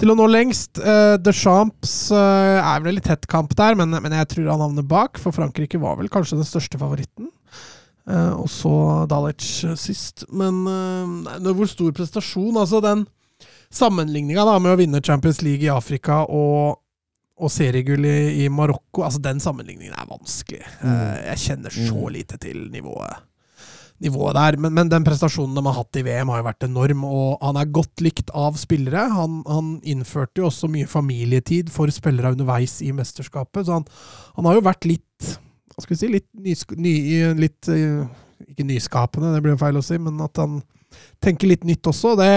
til å nå lengst. Uh, Deschamps uh, er vel litt tett kamp der, men, men, jeg tror han havner bak. For Frankrike var vel kanskje den største favoritten. Uh, og så Dalic sist. Men hvor stor prestasjon Altså, den sammenligninga med å vinne Champions League i Afrika og, og seriegull i, i Marokko, altså den sammenligningen er vanskelig. Mm. jeg kjenner så Mm. lite til nivået nivået der. Men, men, den prestasjonen de har hatt i VM, har jo vært enorm. Og han er godt likt av spillere. Han, han innførte jo også mye familietid for spillere underveis i mesterskapet. Så han, han har jo vært litt Skal vi si Litt, nysk, ny, litt uh, Ikke nyskapende, det blir feil å si, men at han tenker litt nytt også. Det,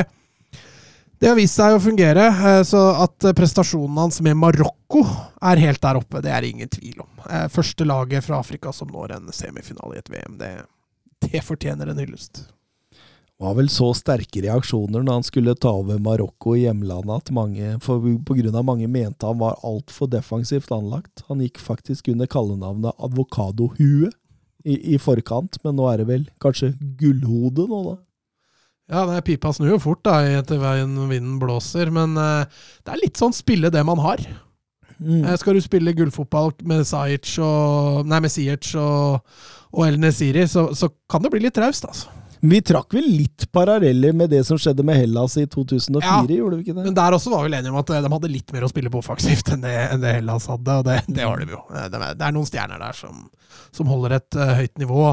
det har vist seg å fungere. Uh, så at prestasjonen hans med Marokko er helt der oppe, det er det ingen tvil om. Uh, første laget fra Afrika som når en semifinale i et VM. det det fortjener en hyllest. Var vel så sterke reaksjoner når han skulle ta over Marokko i hjemlandet at mange, for, på grunn av mange mente han var altfor defensivt anlagt. Han gikk faktisk under kallenavnet Advokadohue i, i forkant, men nå er det vel kanskje Gullhode nå, da? Ja, det er pipa snur jo fort da, etter veien vinden blåser, men uh, det er litt sånn spille det man har. Mm. Uh, skal du spille gullfotball med Sajic og Nei, med Sijic og og El Nesiri, så, så, kan det bli litt traust, altså. Vi trakk vel litt paralleller med det som skjedde med Hellas i 2004, ja, gjorde vi ikke det? Men der også var vi enige om at de hadde litt mer å spille på offensivt enn enn det Hellas hadde, og det, det har de jo. Det er, det er, noen stjerner der som, som holder et uh, høyt nivå.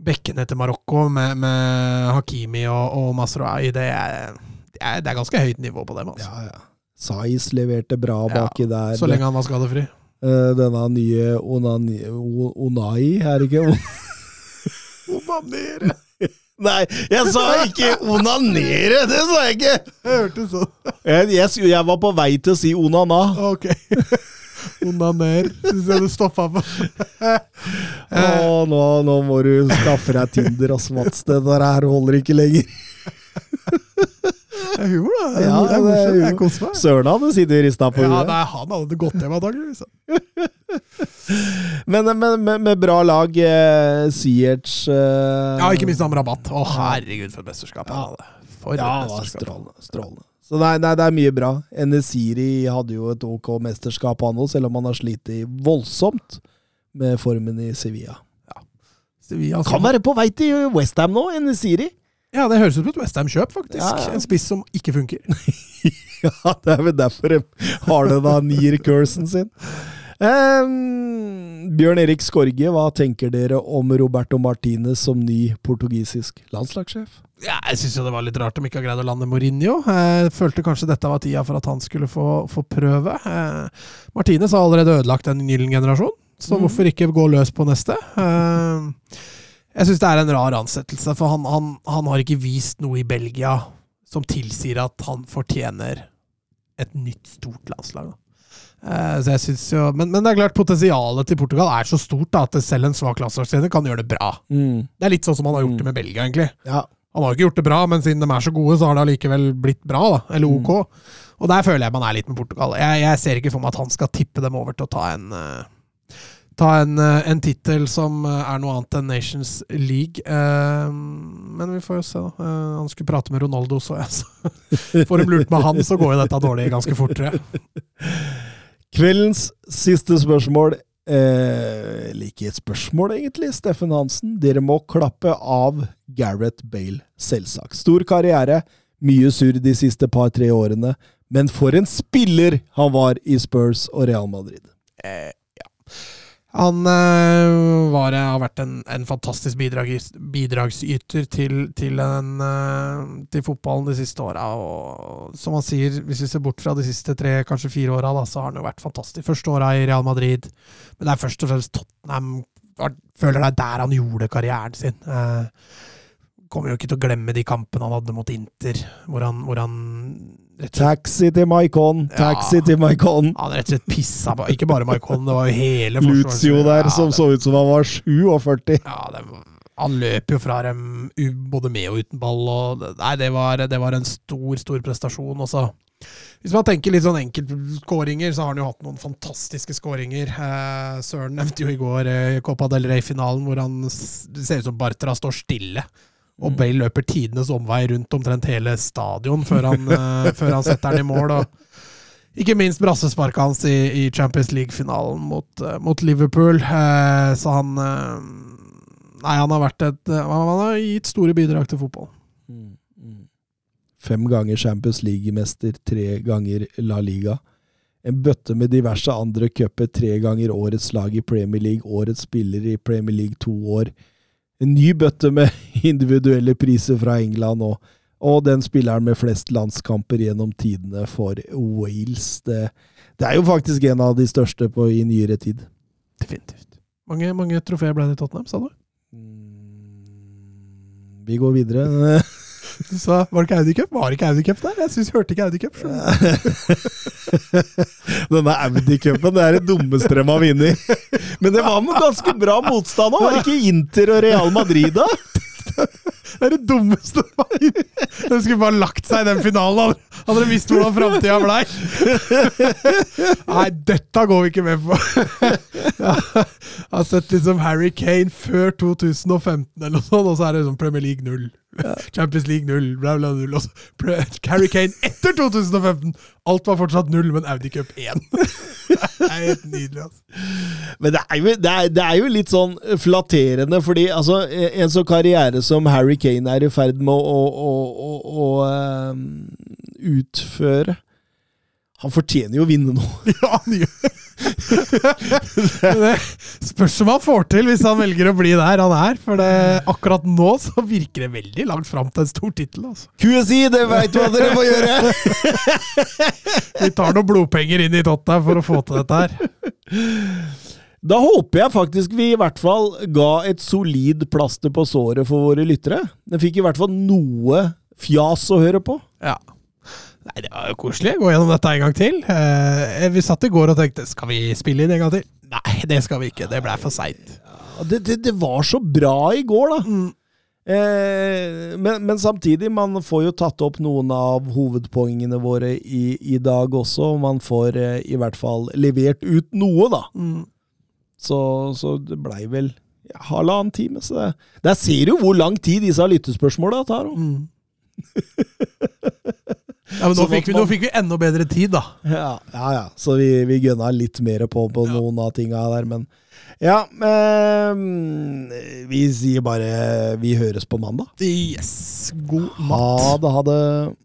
Bekkene til Marokko med, med Hakimi og, og Masroai, det det det er ganske høyt nivå på dem. Altså. Ja, ja. Saiz leverte bra baki ja, der. Så lenge han var skadefri. Uh, denne nye Onani, Onai, er det ikke? Onanere! Nei, jeg sa ikke onanere! Det sa jeg ikke! Jeg hørte sånn. Jeg, jeg, jeg, var på vei til å si onana. Ok. Onaner. Syns jeg du stoppa på. Å, nå, nå, må du skaffe deg Tinder, ass, Mats. Det der her holder ikke lenger. Det er humor, da. Ja, det er morsomt. Jeg koser meg. Søren hadde sittet og rista på Ja, nei, han hadde gått hjem antakeligvis. Men, men med, med bra lag, eh, Siertz eh, Ja, ikke minst han rabatt. Å, herregud, for et mesterskap Ja. For Ja, mesterskap. strålende. strålende. Så nei, nei, det er mye bra. Enesiri hadde jo et ok mesterskap, han òg, selv om han har slitt voldsomt med formen i Sevilla. Sevilla, altså. Kan være på vei til Westham nå, Enesiri. Ja, det høres ut som et Westham-kjøp, faktisk. Ja, ja. En spiss som ikke funker. Ja, det er vel derfor de har den da Nier-cursen sin. Um, Bjørn Erik Skorge, hva tenker dere om Roberto Martinez som ny portugisisk landslagssjef? Ja, jeg syns det var litt rart om ikke har greid å lande Mourinho. Jeg følte kanskje dette var tida for at han skulle få, få prøve. Eh, Martinez har allerede ødelagt en gyllen generasjon, så Mm. hvorfor ikke gå løs på neste? Eh, jeg syns det er en rar ansettelse, for han, han, han har ikke vist noe i Belgia som tilsier at han fortjener et nytt, stort landslag. Eh, så jeg synes jo, men, men det er klart potensialet til Portugal er så stort da, at selv en svak landslagstrener kan gjøre det bra. Det er litt sånn som han har gjort det med Belgia, egentlig. Ja. Han har jo ikke gjort det bra, men siden de er så gode, så har det allikevel blitt bra. da, Eller ok. Og der føler jeg man er litt med Portugal. Jeg, jeg ser ikke for meg at han skal tippe dem over til å ta en uh, Ta en, uh, en tittel som uh, er noe annet enn Nations League. Uh, men vi får jo se, da. han skulle prate med Ronaldo, så jeg. Så får de lurt med han, så går jo dette dårlig ganske fort, tror jeg. Kveldens siste spørsmål. Eh, like et spørsmål, egentlig. Steffen Hansen, dere må klappe av Gareth Bale, selvsagt. Stor karriere, mye surr de siste par-tre årene, men for en spiller han var i Spurs og Real Madrid. Eh. Han eh, var, har vært en, en fantastisk bidrag, bidragsyter til, til, en, eh, til fotballen de siste åra. Som han sier, hvis vi ser bort fra de siste tre, kanskje fire åra, så har han jo vært fantastisk. Første åra i Real Madrid, men det er først og fremst Tottenham. Føler det er der han gjorde karrieren sin. Eh, kommer jo ikke til å glemme de kampene han hadde mot Inter, hvor han, hvor han Taxi til Maikon, taxi Ja. til Maikon. han rett og slett pissa på Ikke bare Maikon, det var jo hele Lucio der, ja, som det- så ut som han var 47. Ja, det, Han løp jo fra dem både med og uten ball. Og, nei, det var, det var en stor, stor prestasjon. Også. Hvis man tenker litt sånn enkeltskåringer, så har han jo hatt noen fantastiske skåringer. Eh, Søren nevnte jo i går eh, Copa del Rey-finalen, hvor han ser ut som Bartra står stille. Og Bale løper tidenes omvei rundt omtrent hele stadion før han, eh, før han setter den i mål. Og ikke minst brassesparket hans i, i Champions League-finalen mot, eh, mot Liverpool. Eh, så han Nei, han har vært et Han har gitt store bidrag til fotball. Fem ganger Champions League-mester, tre ganger La Liga. En bøtte med diverse andre cuper, tre ganger årets lag i Premier League, årets spiller i Premier League to år. En ny bøtte med individuelle priser fra England og, og den spilleren med flest landskamper gjennom tidene for Wales. Det, det er jo faktisk en av de største på, i nyere tid. Definitivt. Mange, mange trofeer ble det i Tottenham, sa du? Mm, Vi går videre. Du sa, Var det ikke Audi Cup? Var det ikke Audi Cup der? Jeg synes, hørte ikke Audi Cup. Denne Audi-cupen det er det dummeste de har vunnet. Men det var med ganske bra motstand òg, var det ikke Inter og Real Madrid da? Det er det dummeste de skulle bare lagt seg i den finalen. Hadde de visst hvordan framtida blei. Nei, dette går vi ikke med på. Jeg har sett liksom Harry Kane før 2015 eller noe sånt, og så er det liksom Premier League 0. Champions League 0, bla, bla, 0. Og Harry Kane etter 2015! Alt var fortsatt 0, men Audi Cup 1. Det er helt nydelig, altså. Men det er, jo, det, er, det er jo litt sånn flatterende, fordi altså, en sånn karriere som Harry Kane er i ferd med å, å, å, å, ehm, utføre Han fortjener jo å vinne noe. Ja, han gjør det spørs om han får til hvis han velger å bli der han er. For det, akkurat nå så virker det veldig langt fram til en stor tittel. Altså. QSI, det veit du hva dere må gjøre! Vi tar noen blodpenger inn i Tottenham for å få til dette her. Da håper jeg faktisk vi i hvert fall ga et solid plaster på såret for våre lyttere. Den fikk i hvert fall noe fjas å høre på. Ja. Nei, Det var jo koselig. Gå gjennom dette en gang til. Eh, vi satt i går og tenkte skal vi spille inn en gang til. Nei, det skal vi ikke. Det blei for seint. Det, det, det var så bra i går, da. Mm. Eh, men, men samtidig, man får jo tatt opp noen av hovedpoengene våre i, i dag også. og Man får eh, i hvert fall levert ut noe, da. Mm. Så, så det blei vel ja, halvannen time. Så det, der ser du hvor lang tid disse lyttespørsmåla tar. Mm. Ja, men nå fikk, vi, man- nå fikk vi enda bedre tid, da. Ja, ja, ja. Så vi, vi gønna litt mer på, på Ja. noen av tinga der, men Ja. eh, vi sier bare vi høres på mandag. Yes. God Ha det, ha det.